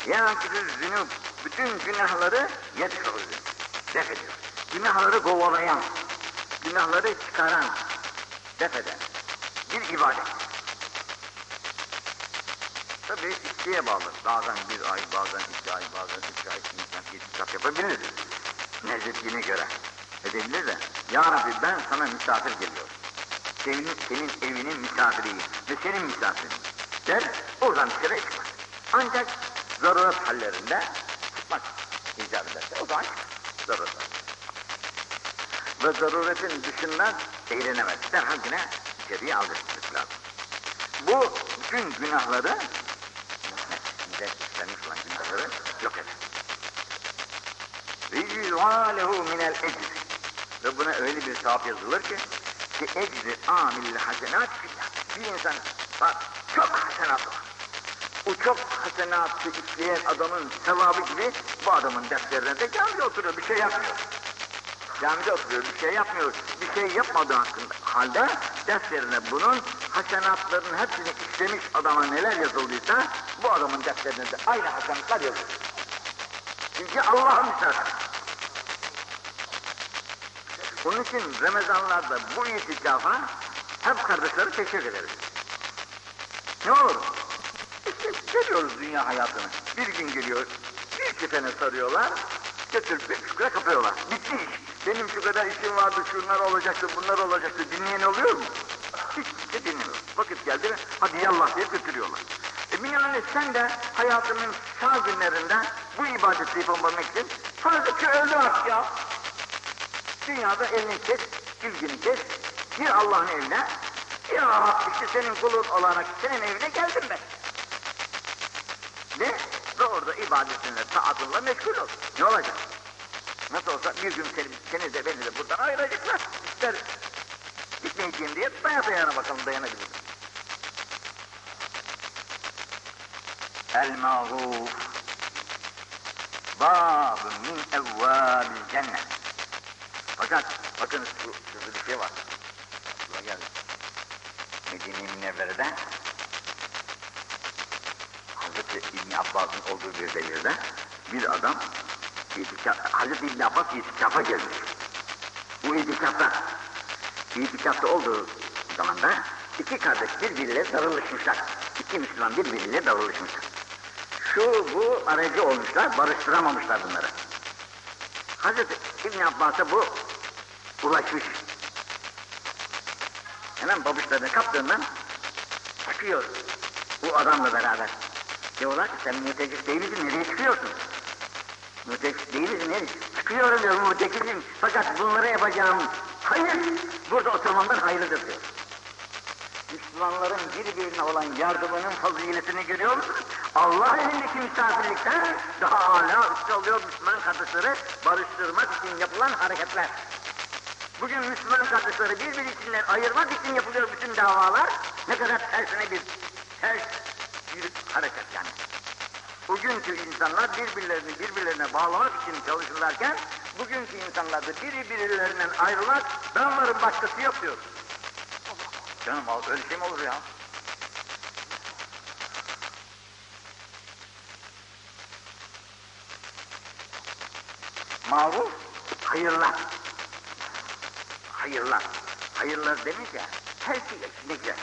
Ya küfür zünub, bütün günahları yetfırır, def ediyor. Günahları kovalayan, günahları çıkaran, def eden bir ibadet. Tabi isteğe bağlı. Bazen bir ay, bazen iki ay, bazen üç ay insan itikaf yapabilir. Nezletliğine göre edebilir de. Ya Rabbi ben sana misafir geliyorum. Senin, senin evinin misafiriyim ve senin misafirin. Der, oradan dışarı çıkmaz. Ancak zaruret hallerinde çıkmak icap ederse o zaman çıkar. Zaruret ve zaruretin dışından eğlenemez. Derhal yine içeriye aldırmak lazım. Bu bütün günahları içinde işlenmiş olan günahları yok eder. Ve yüzâlehu minel ecri. Ve buna öyle bir sevap yazılır ki ki ecri amil hasenat bir insan bak çok hasenat var. O çok hasenatı işleyen adamın sevabı gibi bu adamın defterlerinde camiye oturuyor bir şey yapmıyor. Camide oturuyor, bir şey yapmıyor. Bir şey yapmadığı hakkında, halde defterine bunun hasenatların hepsini işlemiş adama neler yazıldıysa bu adamın defterine de aynı hasenatlar yazılıyor. Çünkü Allah'ın misafiri. Onun için Ramazanlarda bu itikafa hep kardeşleri teşvik ederiz. Ne olur? İşte görüyoruz dünya hayatını. Bir gün geliyor, bir kefene sarıyorlar, götürüp bir kapıyorlar. Bitti iş. Benim şu kadar işim vardı, şunlar olacaktı, bunlar olacaktı. Dinleyen oluyor mu? Hiç kimse dinlemiyor. Vakit geldi mi, hadi yallah diye götürüyorlar. E binaenaleyh sen de hayatının sağ günlerinde bu ibadeti yapabilmek için fazla ki öldü artık ya. Dünyada elini kes, ilgini kes, gir Allah'ın evine. Ya işte senin kulun olarak senin evine geldim ben. Ne? Ve orada ibadetinle, taatınla meşgul ol. Ne olacak? Nasıl olsa bir gün seni, seni de beni de buradan ayıracaklar. İster gitmeyeceğim diye daya dayana bakalım dayanabilir. El-mağruf bab min evvâbil cennet. Fakat bakın şu, şurada bir şey var. Şuna geldi. Medine-i Münevvere'de Hazreti İbn Abbas'ın olduğu bir devirde bir adam itikaf, Hazreti İbn Abbas itikafa gelmiş. Bu itikafta itikafta olduğu zamanda iki kardeş birbiriyle darılışmışlar. İki Müslüman birbiriyle darılışmışlar. Şu bu aracı olmuşlar, barıştıramamışlar bunları. Hazreti İbn Abbas'a bu ulaşmış. Hemen babuşlarını kaptığından çıkıyor bu adamla beraber. Diyorlar ki sen mütekif değil misin, nereye çıkıyorsun? Mütekif değil misin, nereye? Çıkıyorum diyor mütekifim. Fakat bunları yapacağım. Hayır, burada oturmamdan hayırlıdır diyor. Müslümanların birbirine olan yardımının faziletini görüyor musunuz? Allah elindeki misafirlikten daha âlâ üstü oluyor Müslüman kardeşleri barıştırmak için yapılan hareketler. Bugün Müslüman kardeşleri birbirisinden ayırmak için yapılıyor bütün davalar. Ne kadar tersine bir ters bir hareket yani. Bugünkü insanlar birbirlerini birbirlerine bağlamak için çalışırlarken bugünkü insanlar da biri birilerinden ayrılmak ben varım başkası yok diyor. Canım öyle şey mi olur ya? Maruf, hayırlar. Hayırlar. Hayırlar denince her şey ne güzel.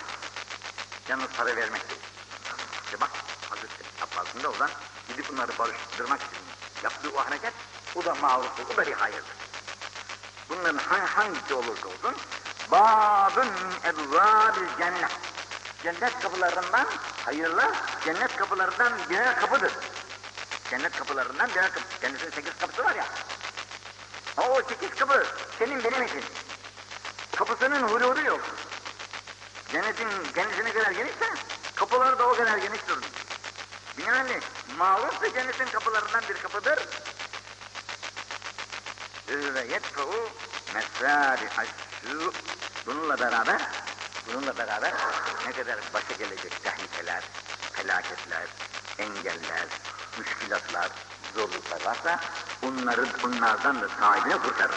Yalnız para vermek değil. İşte bak Abbas'ın olan gidip bunları barıştırmak için yaptığı o hareket o da maruftur, o da bir hayırdır. Bunların hangisi olursa olsun babın ebvâbil cennet. Cennet kapılarından hayırlı, cennet kapılarından birer kapıdır. Cennet kapılarından birer kapı. Cennetin sekiz kapısı var ya. O sekiz kapı senin benim için. Kapısının hududu yok. Cennetin kendisine kadar genişse kapıları da o kadar geniştir. Binaenli maruf da cennetin kapılarından bir kapıdır. Ve yetfe'u mesâri aşşû Bununla beraber, bununla beraber ne kadar başa gelecek tehlikeler, felaketler, engeller, müşkilatlar, zorluklar varsa bunları, bunlardan da sahibini kurtarır.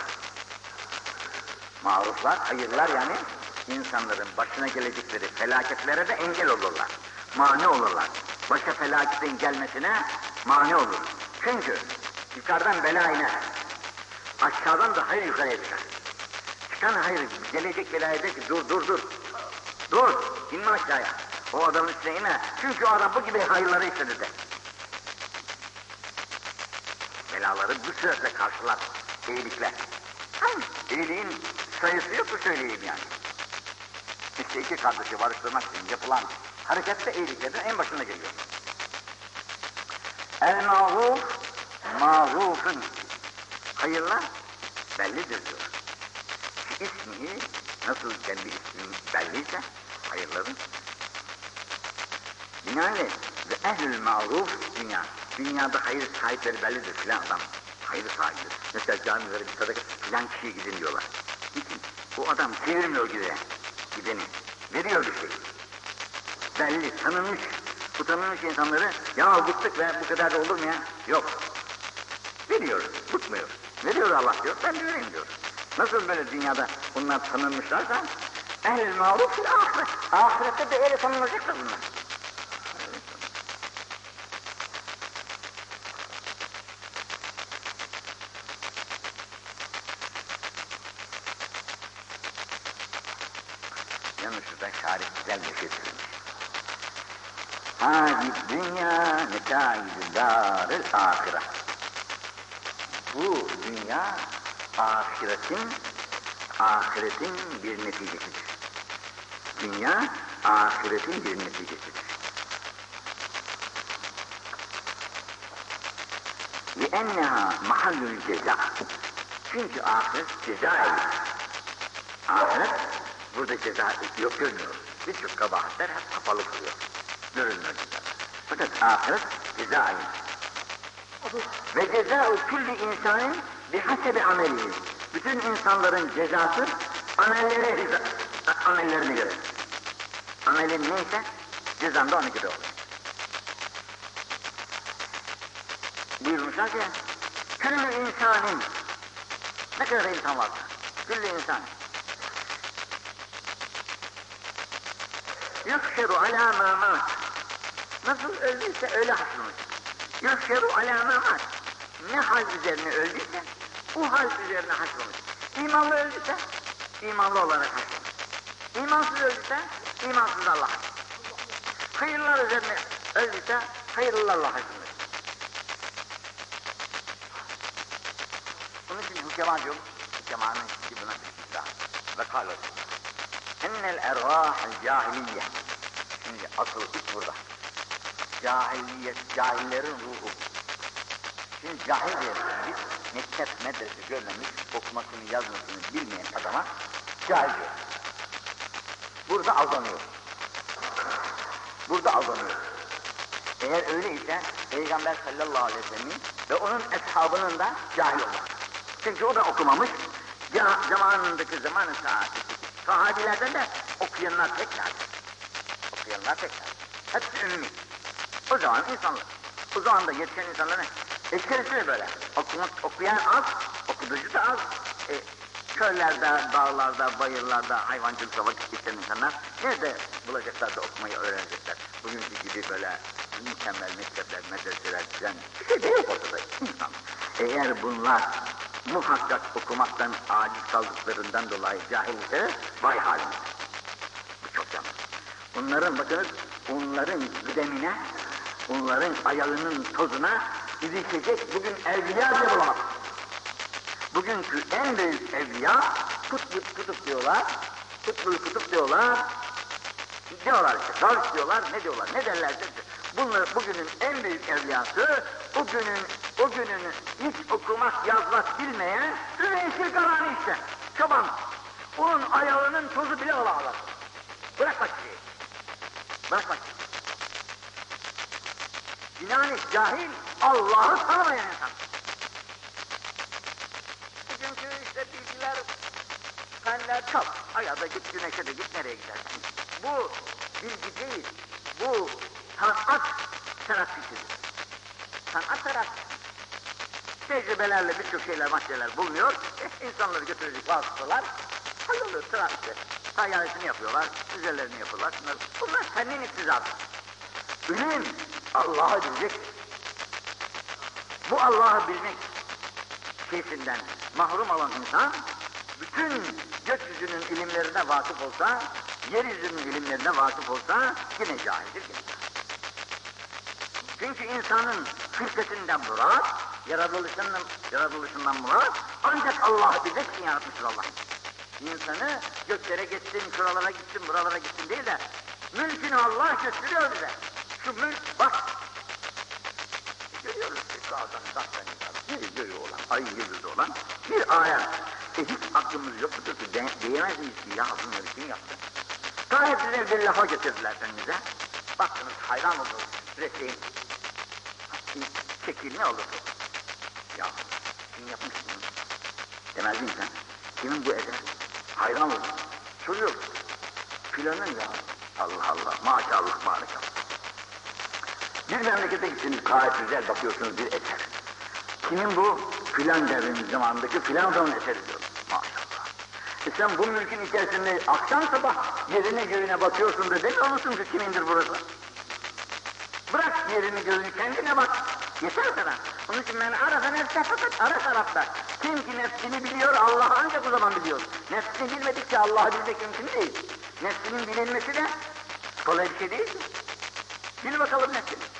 Maruflar, hayırlar yani insanların başına gelecekleri felaketlere de engel olurlar. Mani olurlar. Başa felaketin gelmesine mani olur. Çünkü yukarıdan bela iner. Aşağıdan da hayır yukarıya çıkar. Çıkan hayır gelecek belaya der ki dur dur dur. Dur inme aşağıya. O adamın üstüne iner. Çünkü o adam bu gibi hayırları istedi de. Belaları bu süretle karşılar. İyilikler. Hani iyiliğin sayısı yok mu söyleyeyim yani. İşte iki kardeşi barıştırmak için yapılan hareket de iyiliklerden en başında geliyor. El maruf, marufun hayırlar bellidir diyor. İsmi nasıl kendi ismi belliyse hayırların binaenli ve ehlül maruf dünya. Dünyada hayır sahipleri bellidir filan adam. Hayır sahibidir. Mesela camilere bir sadaka filan kişiye gidin diyorlar. Gidin. O adam çevirmiyor gidene. Gideni. Veriyor bir şey. Belli, tanınmış. Bu tanınmış insanları ya bıktık ve bu kadar da olur mu ya? Yok. Veriyor, bıkmıyor. Veriyor Allah diyor, ben de vereyim diyor. Nasıl böyle dünyada bunlar tanınmışlarsa ehl-i maruf ahiret. Ahirette de öyle tanınacaktır bunlar. Yalnız şurada şarih güzel bir şey söylemiş. Hâzi dünya nekâidü dâril ahire. Bu dünya ahiretin ahiretin bir neticesidir. Dünya ahiretin bir neticesidir. لِأَنَّهَا mahallül ceza. Çünkü ahiret ceza evidir. Ahiret burada ceza yok görmüyor. Birçok kabahatler hep kapalı kalıyor. Görülmüyor ceza. Fakat ahiret ceza. Ve cezâ külli insanın bihasebi amelihi. Bütün insanların cezası amelleri, amellerine göre. Amelin neyse cezan da ona göre olur. Buyurmuşlar ki, külli insanın ne kadar insan varsa, külli insan yükşeru alâ mâmât nasıl öldüyse öyle hasılmış. Yükşeru alâ mâmât ne hal üzerine öldüyse bu hal üzerine hasılmış. İmanlı öldüyse imanlı olarak hasılmış. İmansız öldüyse imansız Allah Hayırlar üzerine öldüyse hayırlılarla hasılmış. Bunun için hükema diyor, hükemanın ki buna bir izah. Ve kâlu ennel ervâhel cahiliye. Şimdi asıl iş burada. Cahiliyet, cahillerin ruhu. Şimdi cahil diyoruz biz, mektep, medrese görmemiş, okumasını, yazmasını bilmeyen adama cahil diyor. Burada aldanıyor. Burada aldanıyor. Eğer öyleyse Peygamber sallallahu aleyhi ve sellem'in ve onun eshabının da cahil olmaz. Çünkü o da okumamış, zamanındaki zamanı saati. Sahabilerden de okuyanlar tekrar. Okuyanlar tekrar. Hepsi ümmi. O zaman insanlar. O zaman da yetişen insanların eşkerisi de böyle. Okumak, okuyan az, okuducu da az. E, köylerde, dağlarda, bayırlarda hayvancılıkla vakit geçiren insanlar Nerede bulacaklar da okumayı öğrenecekler? Bugünkü gibi böyle mükemmel mektepler, medreseler düzen bir şey yok insan. Eğer bunlar muhakkak okumaktan aciz kaldıklarından dolayı cahilse vay haline. Bu çok yanlış. Onların bakınız, onların güdemine, onların ayağının tozuna ilişecek bugün evliya bile bulamaz. Bugünkü en büyük evliya kutbu kutup diyorlar, kutbul kutup diyorlar, diyorlar işte, gavs diyorlar, ne diyorlar, ne derlerse bunlar bugünün en büyük evliyası, o günün, o günün hiç okumak, yazmak bilmeyen Süveyşir Karani işte, çoban. Onun ayağının tozu bile olamaz. Bırak bak şeyi. Bırak Binaenaleyh cahil, Allah'ı tanımayan insan. Bugünkü işte bilgiler, fenler çok. Ayada git, güneşe de git, nereye gidersin? Bu bilgi değil, bu sanat terapisidir. Sanat terapisi. Tecrübelerle birçok şeyler, maddeler bulunuyor. Eh, insanları götürecek vasıtalar, hayırlı terapisi. Sayyanesini yapıyorlar, üzerlerini yapıyorlar. Bunlar, senin iktizarı. Bilim, Allah'ı bilecek. Bu Allah'ı bilmek keyfinden mahrum olan insan, bütün gökyüzünün ilimlerine vakıf olsa, yeryüzünün ilimlerine vakıf olsa yine cahildir yine. Çünkü insanın fırsatından murat, yaratılışından, yaratılışından murat, ancak Allah'ı bilmek için yaratmıştır Allah. İnsanı göklere gitsin, şuralara gitsin, buralara gitsin değil de, mülkünü Allah gösteriyor bize. Şu mülk bak, görüyoruz ki dağdan, dağdan, bir göğü olan, ay yıldızı olan bir ayet. E hiç aklımız yok mudur ki de, diyemez miyiz ki ya bunları kim yaptı? Gayet güzel bir lafa getirdiler önümüze. Baktınız hayran oldunuz. Resim, şekil ne olur? Ya kim yapmış bunu? Demez insan. Kimin bu eser? Hayran oldum. Soruyor. Filanın ya. Allah Allah. Maşallah maşallah. Bir memlekete gittiniz gayet güzel bakıyorsunuz bir eser. Kimin bu? Filan devrin zamanındaki filan zaman eseri diyor. Maşallah. E sen bu mülkün içerisinde akşam sabah yerine göğüne bakıyorsun da demiyor musun ki kimindir burası? Bırak yerini göğünü kendine bak. Yeter sana. Onun için ben arada nefse fakat ara tarafta. Kim ki nefsini biliyor Allah'ı ancak o zaman biliyor. Nefsini bilmedikçe Allah'ı bilmek mümkün değil. Nefsinin bilinmesi de kolay bir şey değil. Bil bakalım nefsini.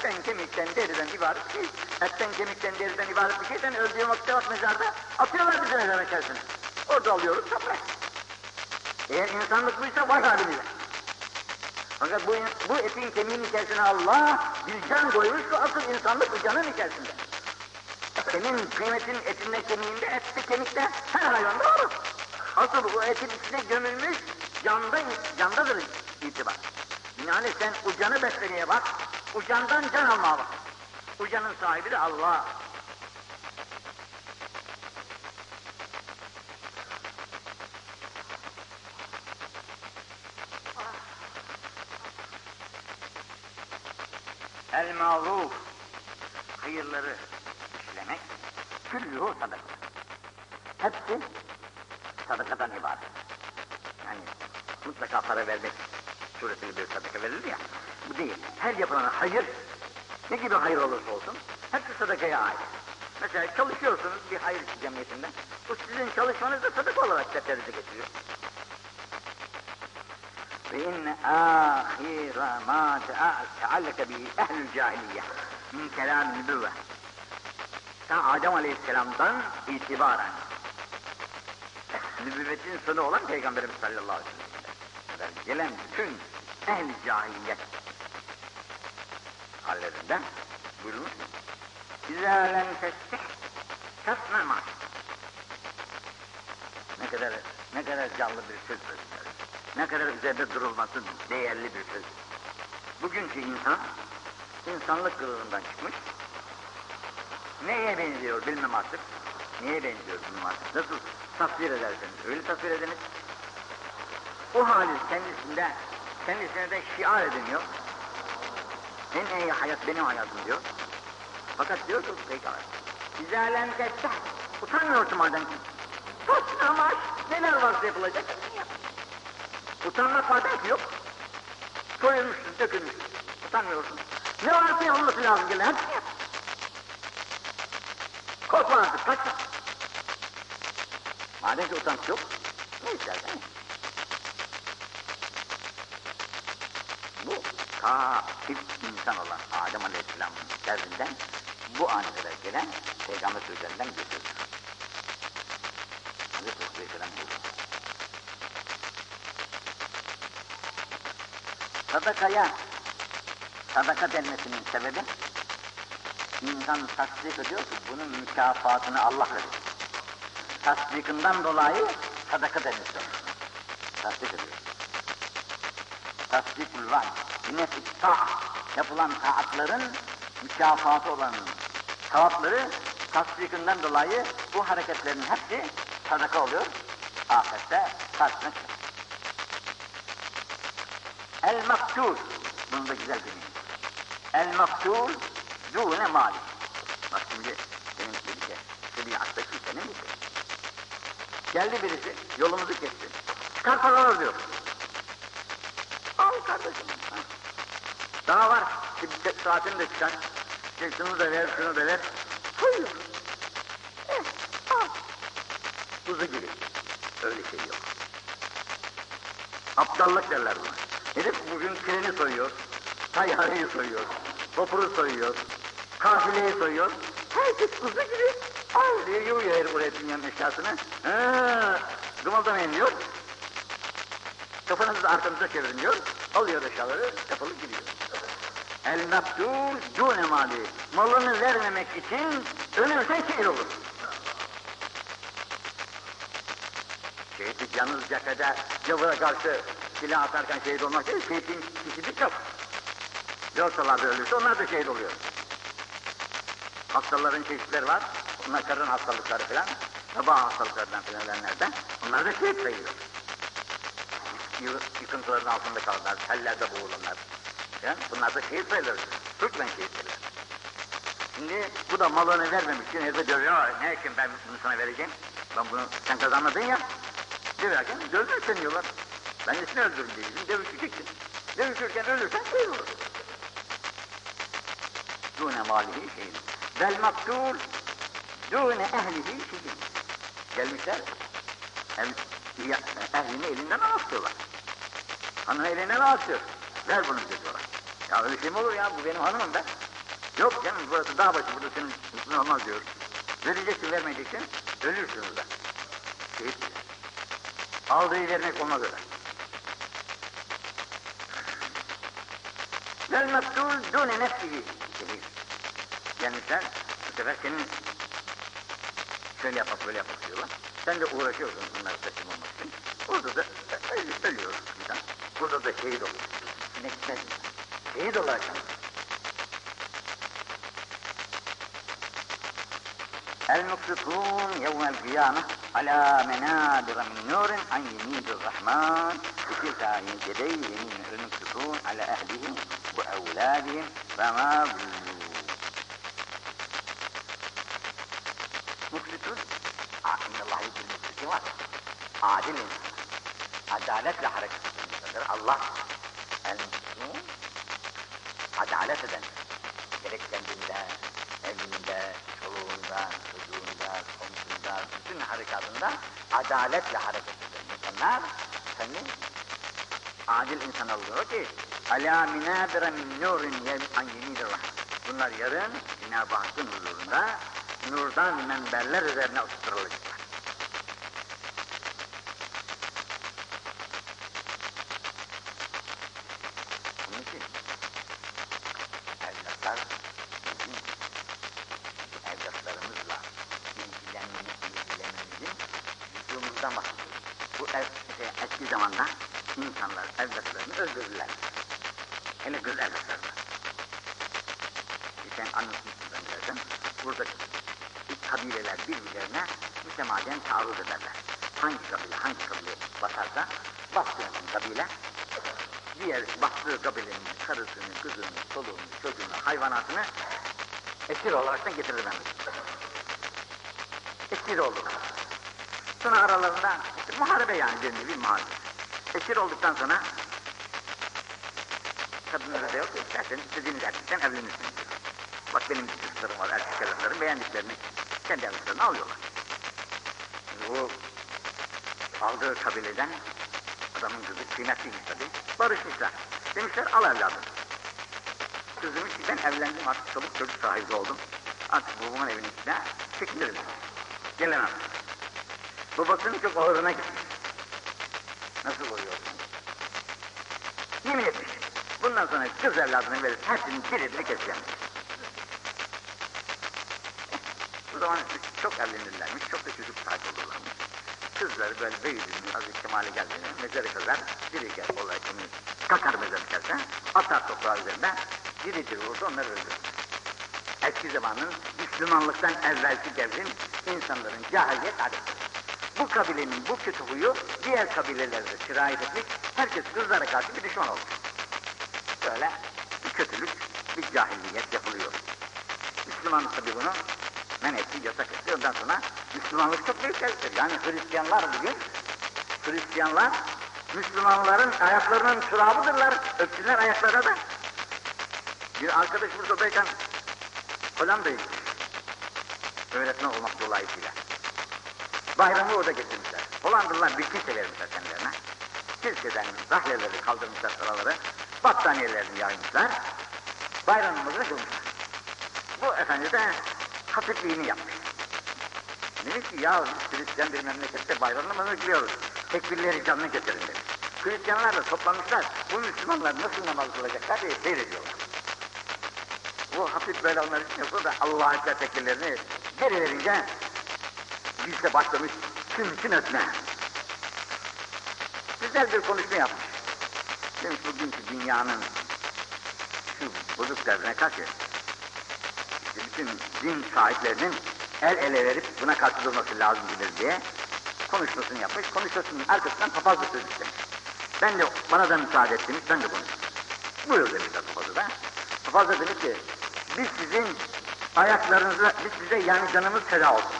Etten, kemikten, deriden ibaret şey. Etten, kemikten, deriden ibaret bir şey. Sen öldüğün vakitte bak mezarda atıyorlar bizi mezara içerisine. Orada alıyoruz toprak. Eğer insanlık buysa var halimize. Fakat bu, bu etin kemiğin içerisine Allah bir can koymuş şu asıl insanlık bu canın içerisinde. Senin kıymetin etinde kemiğinde, ette kemikte her hayvanda var. Asıl bu etin içine gömülmüş canda, candadır itibar. Yani sen ucanı beslemeye bak, ucandan can almaya bak. Ucanın sahibi de Allah. El maruf, hayırları işlemek, küllühü sadaka. Hepsi sadakadan ibaret. Yani mutlaka para vermek suretiyle bir sadaka verilir ya, bu değil. Her yapılana hayır, ne gibi hayır olursa olsun, hepsi sadakaya ait. Mesela çalışıyorsunuz bir hayır cemiyetinde, bu sizin çalışmanız da sadaka olarak defterinize getiriyor. Ve inne ahira ma tealleke bi ehlül cahiliye min kelam nübüvve. Ta Adem Aleyhisselam'dan itibaren nübüvvetin sonu olan Peygamberimiz sallallahu aleyhi ve sellem gelen bütün ehl cahiliyet hallerinden buyurmuş İzâ lem testih kasme maş ne kadar ne kadar canlı bir söz söylüyor. Ne kadar üzerinde durulması değerli bir söz. Bugünkü insan, insanlık kılığından çıkmış, neye benziyor bilmem artık, neye benziyor bilmem artık, nasıl tasvir ederseniz, öyle tasvir ediniz. O hali kendisinde, kendisine de şiar ediniyor. En iyi hayat benim hayatım diyor. Fakat diyor ki peygamber, İzâlen testah, utanmıyorsun madem ki. Sus amaç, neler varsa yapılacak. Utanmak madem ki yok. Soyulmuşsun, dökülmüşsün. Utanmıyorsun. Ne varsa yapılması lazım gelen hepsini yap. Korkma artık, kaçma. Madem ki utanç yok, ne istersen. Bu ta insan olan Adem Aleyhisselam'ın derdinden bu ana kadar gelen peygamber sözlerinden götürülür. Hazreti Aleyhisselam buyuruyor. Sadakaya sadaka denmesinin sebebi insan tasdik ediyor ki bunun mükafatını Allah verir. Tasdikinden dolayı sadaka olur. Tasdik ediyor. Tasdikul var. Nefis ta'a. Yapılan taatların mükafatı olan sevapları tasdikinden dolayı bu hareketlerin hepsi sadaka oluyor. Ahirette karşına çıkar. El maktul. Bunu da güzel dinleyin. El maktul dune mali. Bak şimdi demin dedi ki şeriattaki senin bir şey. Geldi birisi yolumuzu kesti. Çıkar paralar diyor. Al kardeşim. Ha. Daha var. Bir saatini de çıkar. İşte şunu da ver, şunu da ver. Koyuyor. Eh, al. Kuzu gibi. Öyle şey yok. Aptallık derler buna. Herif bugün treni soyuyor, tayyarayı soyuyor, vapuru soyuyor, kafileyi soyuyor. Herkes kuzu gibi al diye yığıyor herif buraya dünyanın eşyasını. Ha, gımıldamayın diyor. Kafanızı arkanıza çevirin diyor. Alıyor eşyaları, defolup gidiyor. El mektul dune mali. Malını vermemek için ölürsen şehir olur. Şehitlik yalnız cephede gavura karşı silah atarken şehit olmak değil, şehitin kişilik yok. Yorsalar da ölürse onlar da şehit oluyor. Hastaların çeşitleri var. Bunlar karın hastalıkları falan, sabah hastalıklarından falan ölenlerden. Onlar da şehit sayılıyor. Yı- Yıkıntıların altında kalırlar, tellerde boğulurlar. Yani bunlar da şehit sayılır. Türkmen şehitleri. Şimdi bu da malını vermemiş için herife diyor ya ne için ben bunu sana vereceğim? Ben bunu sen kazanmadın ya. Döverken öldür seni diyorlar. Ben de seni öldürürüm diyeceğim. Dövüşeceksin. Dövüşürken ölürsen olur. Dune malihi şeyin. Vel maktul dune ehlihi şeyin. Gelmişler. Ya, ehlini elinden alıştırıyorlar. Hanım elinden alıştırıyor. Ver bunu diyorlar. Ya öyle şey mi olur ya? Bu benim hanımım ben. Yok canım burası dağ başı, burada senin üstün olmaz diyor. Vereceksin, vermeyeceksin, ölürsün orada. Şehit. Aldığı vermek olmaz öyle. Vel mektul dune nefsihi. Şehit. Gelmişler, bu sefer senin şöyle yapmak, böyle yapmak diyorlar. Sen de uğraşıyorsun bunları teslim olmak için. Orada da ö- ölüyor insan. Burada da şehit oluyor. Ne güzel. Kalır. المقسطون يوم القيامة على منابر من نور عن يمين الرحمن بتلك يديه يمين المقسطون على أهلهم وأولادهم فما ظلموا مقسطون إن الله يجزي المقسطين عادل. adalet ve hareketidir. Adalet eden gerek kendinde, evinde, çoluğunda, çocuğunda, komşunda, bütün harekatında adaletle hareket eden insanlar senin adil insan oluyor ki ala minabire min nurin an rahman. Bunlar yarın Cenab-ı Hakk'ın huzurunda nurdan menberler üzerine oturtulacaklar. Onun için evlatlar bizim evlatlarımızla ilgilenmemiz, ilgilenmemizin vücudumuzdan bahsediyoruz. Bu ev, şey, eski zamanda insanlar evlatlarını öldürdüler. Hele kız evlatlarını. Geçen anlatmıştım ben zaten. Burada kabileler birbirlerine mütemadiyen taarruz ederler. Hangi kabile hangi kabile basarsa bastığı kabile diğer bastığı kabilenin karısını, kızını, çoluğunu, çocuğunu, hayvanatını esir olaraktan getirirler. Esir oldular. Sonra aralarında işte muharebe yani bir nevi muharebe. Esir olduktan sonra kadınları da yok, isterseniz istediğiniz erkekten evlenirsiniz. Bak benim çocuklarım var, erkek evlatlarım beğendiklerini kendi evlatlarına alıyorlar. Bu aldığı kabileden adamın kızı kıymetliymiş tabii. Barışmışlar. Demişler al evladım. Kız ki ben evlendim artık çoluk çocuk sahibi oldum. Artık babamın evinin içine çekilirim. Gelemem. Babasının çok ağırına gitmiş. Nasıl oluyorsun? Yemin etmiş. Bundan sonra kız evladını verir, hepsinin birini keseceğim. Bu zaman çok evlenirlermiş, çok da çocuk sahibi olurlarmış. Kızları böyle büyüdüğünü, azıcık kemale geldiğini, mezarı kazar, diri gel olay konu, kakar mezarı kazar, atar toprağı üzerine, diri diri vurdu, onları öldürür. Eski zamanın Müslümanlıktan evvelki devrin insanların cahiliyet adeti. Bu kabilenin bu kötü huyu diğer kabilelerde sirayet etmiş, herkes kızlara karşı bir düşman olmuş. Böyle bir kötülük, bir cahilliyet yapılıyor. Müslüman tabi bunu men etti, yasak etti. Ondan sonra Müslümanlık çok büyük geliştir. Yani Hristiyanlar bugün, Hristiyanlar Müslümanların ayaklarının çırağıdırlar. Öpsünler ayaklarına da. Bir arkadaş buradayken Hollanda'ya gitmiş. Öğretmen olmak dolayısıyla. Bayramı orada getirmişler. Hollandalılar bir kimse vermişler kendilerine. Kiliseden rahleleri kaldırmışlar sıraları. Battaniyelerini yaymışlar. Bayramımızı kılmışlar. Bu efendi de hatipliğini yapmış. Demiş ki ya biz Hristiyan bir memlekette bayramını biliyoruz. Tekbirleri canlı getirin demiş. Hristiyanlar da toplanmışlar. Bu Müslümanlar nasıl namaz kılacaklar diye seyrediyorlar. Bu hafif böyle onlar için yapıyor da Allah'a ekber tekbirlerini geri verince biz de başlamış tüm tüm ötme. Güzel bir konuşma yapmış. Demiş bugünkü dünyanın şu bozuk derdine karşı bütün din sahiplerinin el ele verip buna karşı durması lazımdır diye konuşmasını yapmış. Konuşmasının arkasından papaz da söz istemiş. Ben de bana da müsaade ettiniz, ben de konuştum. Buyur demişler papazı da. Papaz da demiş ki, biz sizin ayaklarınıza, biz size yani canımız feda olsun.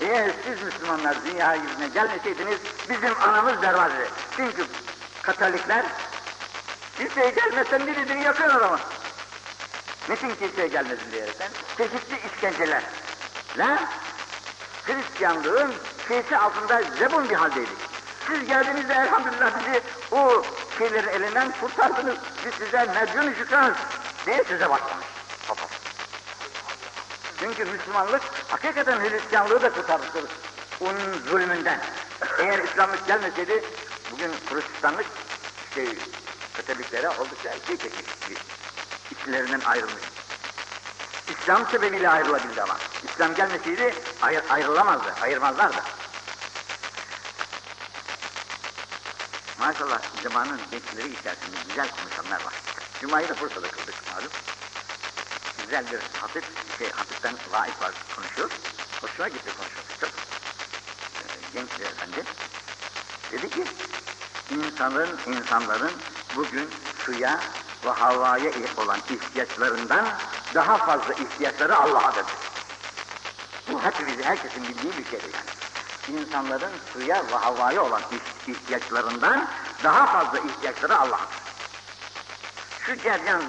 Eğer siz Müslümanlar dünya yüzüne gelmeseydiniz, bizim anamız berbadı. Çünkü Katolikler, kimseye gelmesen biridir yakıyor adamı. Niçin kimseye gelmesin diyerekten? Çeşitli işkenceler. Lan, Hristiyanlığın şeysi altında zebun bir haldeydik. Siz geldiğinizde elhamdülillah bizi o şeylerin elinden kurtardınız. Biz size medyun şükranız diye size başlamış. Papaz. Çünkü Müslümanlık hakikaten Hristiyanlığı da kurtarmıştır onun zulmünden. Eğer İslamlık gelmeseydi bugün Hristiyanlık şey, Katoliklere oldukça şey çekmiş. İçlerinden ayrılmış. İslam sebebiyle ayrılabildi ama. İslam gelmeseydi ayr ayrılamazdı, ayırmazlardı. Maşallah zamanın gençleri içerisinde güzel konuşanlar var. Cuma'yı da Bursa'da kıldık malum. Güzel bir hafif, şey, hafiften vaif var konuşuyor. Hoşuma gitti konuşması çok. Ee, genç bir efendi. Dedi ki, insanların, insanların bugün suya ve havaya olan ihtiyaçlarından daha fazla ihtiyaçları Allah'a dedi. Bu hepimizi, herkesin bildiği bir şeydir yani. İnsanların suya ve havaya olan ihtiyaçlarından daha fazla ihtiyaçları Allah'a. Şu ceryan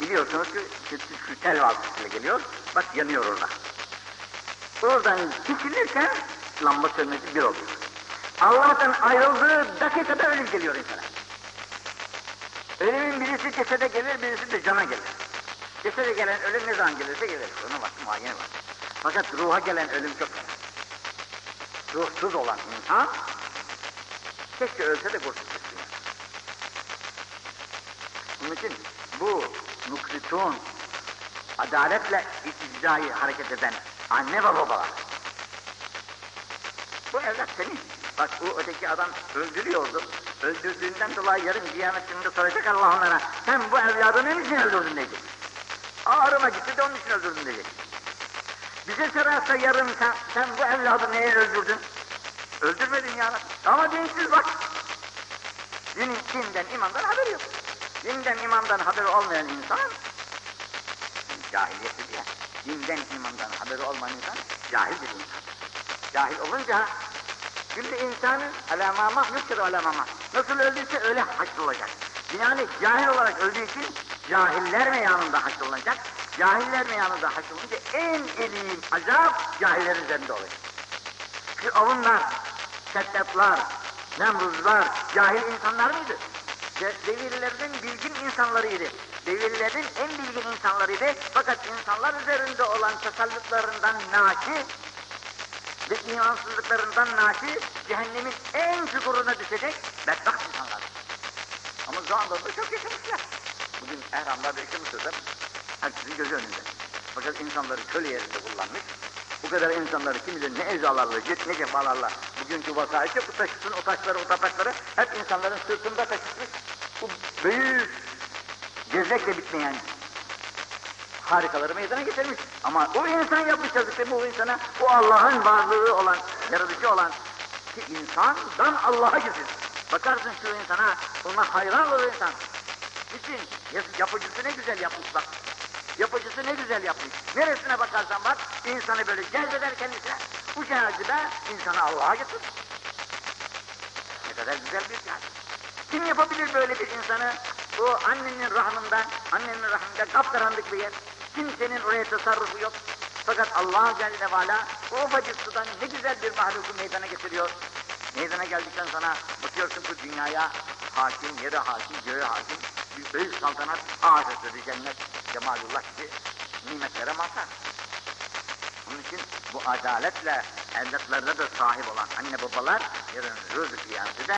biliyorsunuz ki şu, şu tel vasıtasıyla geliyor, bak yanıyor orada. Oradan çekilirken lamba sönmesi bir oluyor. Allah'tan ayrıldığı dakikada ölüm geliyor insana. Birisi cesede gelir, birisi de cana gelir. Cesede gelen ölüm ne zaman gelirse gelir. Ona bak, muayene var. Fakat ruha gelen ölüm çok fena. Ruhsuz olan insan, keşke ölse de kurtulsun. Bunun için bu nukritun, adaletle icrayı hareket eden anne ve babalar. Bu evlat senin. Bak bu öteki adam öldürüyordu. Öldürdüğünden dolayı yarın kıyamet gününde soracak Allah onlara. Sen bu evladını ne için öldürdün diyecek. Ağrıma gitti de onun için öldürdün diyecek. Bize sorarsa yarın sen, sen bu evladı neye öldürdün? Öldürmedin ya. Ama dinsiz bak. Din, dinden, imandan haberi yok. Dinden, imandan haberi olmayan insan cahiliyettir ya. Dinden, imandan haberi olmayan insan cahildir insan. Cahil olunca Kullu insanın alâ mâ mahluktur mâ Nasıl öldüyse öyle haşrolacak. Yani cahil olarak öldüğü için cahiller meyanında haşrolacak. Cahiller meyanında haşrolunca en elim azap cahillerin üzerinde olacak. Firavunlar, Setteplar, Nemruzlar, cahil insanlar mıydı? De- Devirlerin bilgin insanlarıydı. Devirlerin en bilgin insanlarıydı. Fakat insanlar üzerinde olan tasallutlarından naşi ve imansızlıklarından naşi cehennemin en çukuruna düşecek bedbaht insanlar. Ama zamanlarda çok yaşamışlar. Bugün ehramlarda yaşamışlar herkesin gözü önünde. Fakat insanları köle yerinde kullanmış. Bu kadar insanları kim bilir ne ezalarla, ne cefalarla bugünkü vakayı çok taşısın, o taşları, o tapakları hep insanların sırtında taşımış. Bu büyük, gezekle bitmeyen harikaları meydana getirmiş. Ama o insan yapmış yazıklı bu insana, o Allah'ın varlığı olan, yaratıcı olan ki insandan Allah'a gitsin. Bakarsın şu insana, ona hayran olur insan. Niçin? Yap- Yapıcısı ne güzel yapmış bak. Yapıcısı ne güzel yapmış. Neresine bakarsan bak, insanı böyle cezbeder kendisine. Bu cazibe insanı Allah'a götürür. Ne kadar güzel bir cazibe. Kim yapabilir böyle bir insanı? O annenin rahmında, annenin rahmında kapkaranlık bir yer. Kimsenin oraya tasarrufu yok. Fakat Allah Celle ve o ufacık sudan ne güzel bir mahluku meydana getiriyor. Meydana geldikten sonra bakıyorsun bu dünyaya hakim, yere hakim, göğe hakim, bir büyük saltanat, ahirette cennet, cemalullah gibi nimetlere mazhar. Onun için bu adaletle evlatlarına da sahip olan anne babalar yarın rızık kıyameti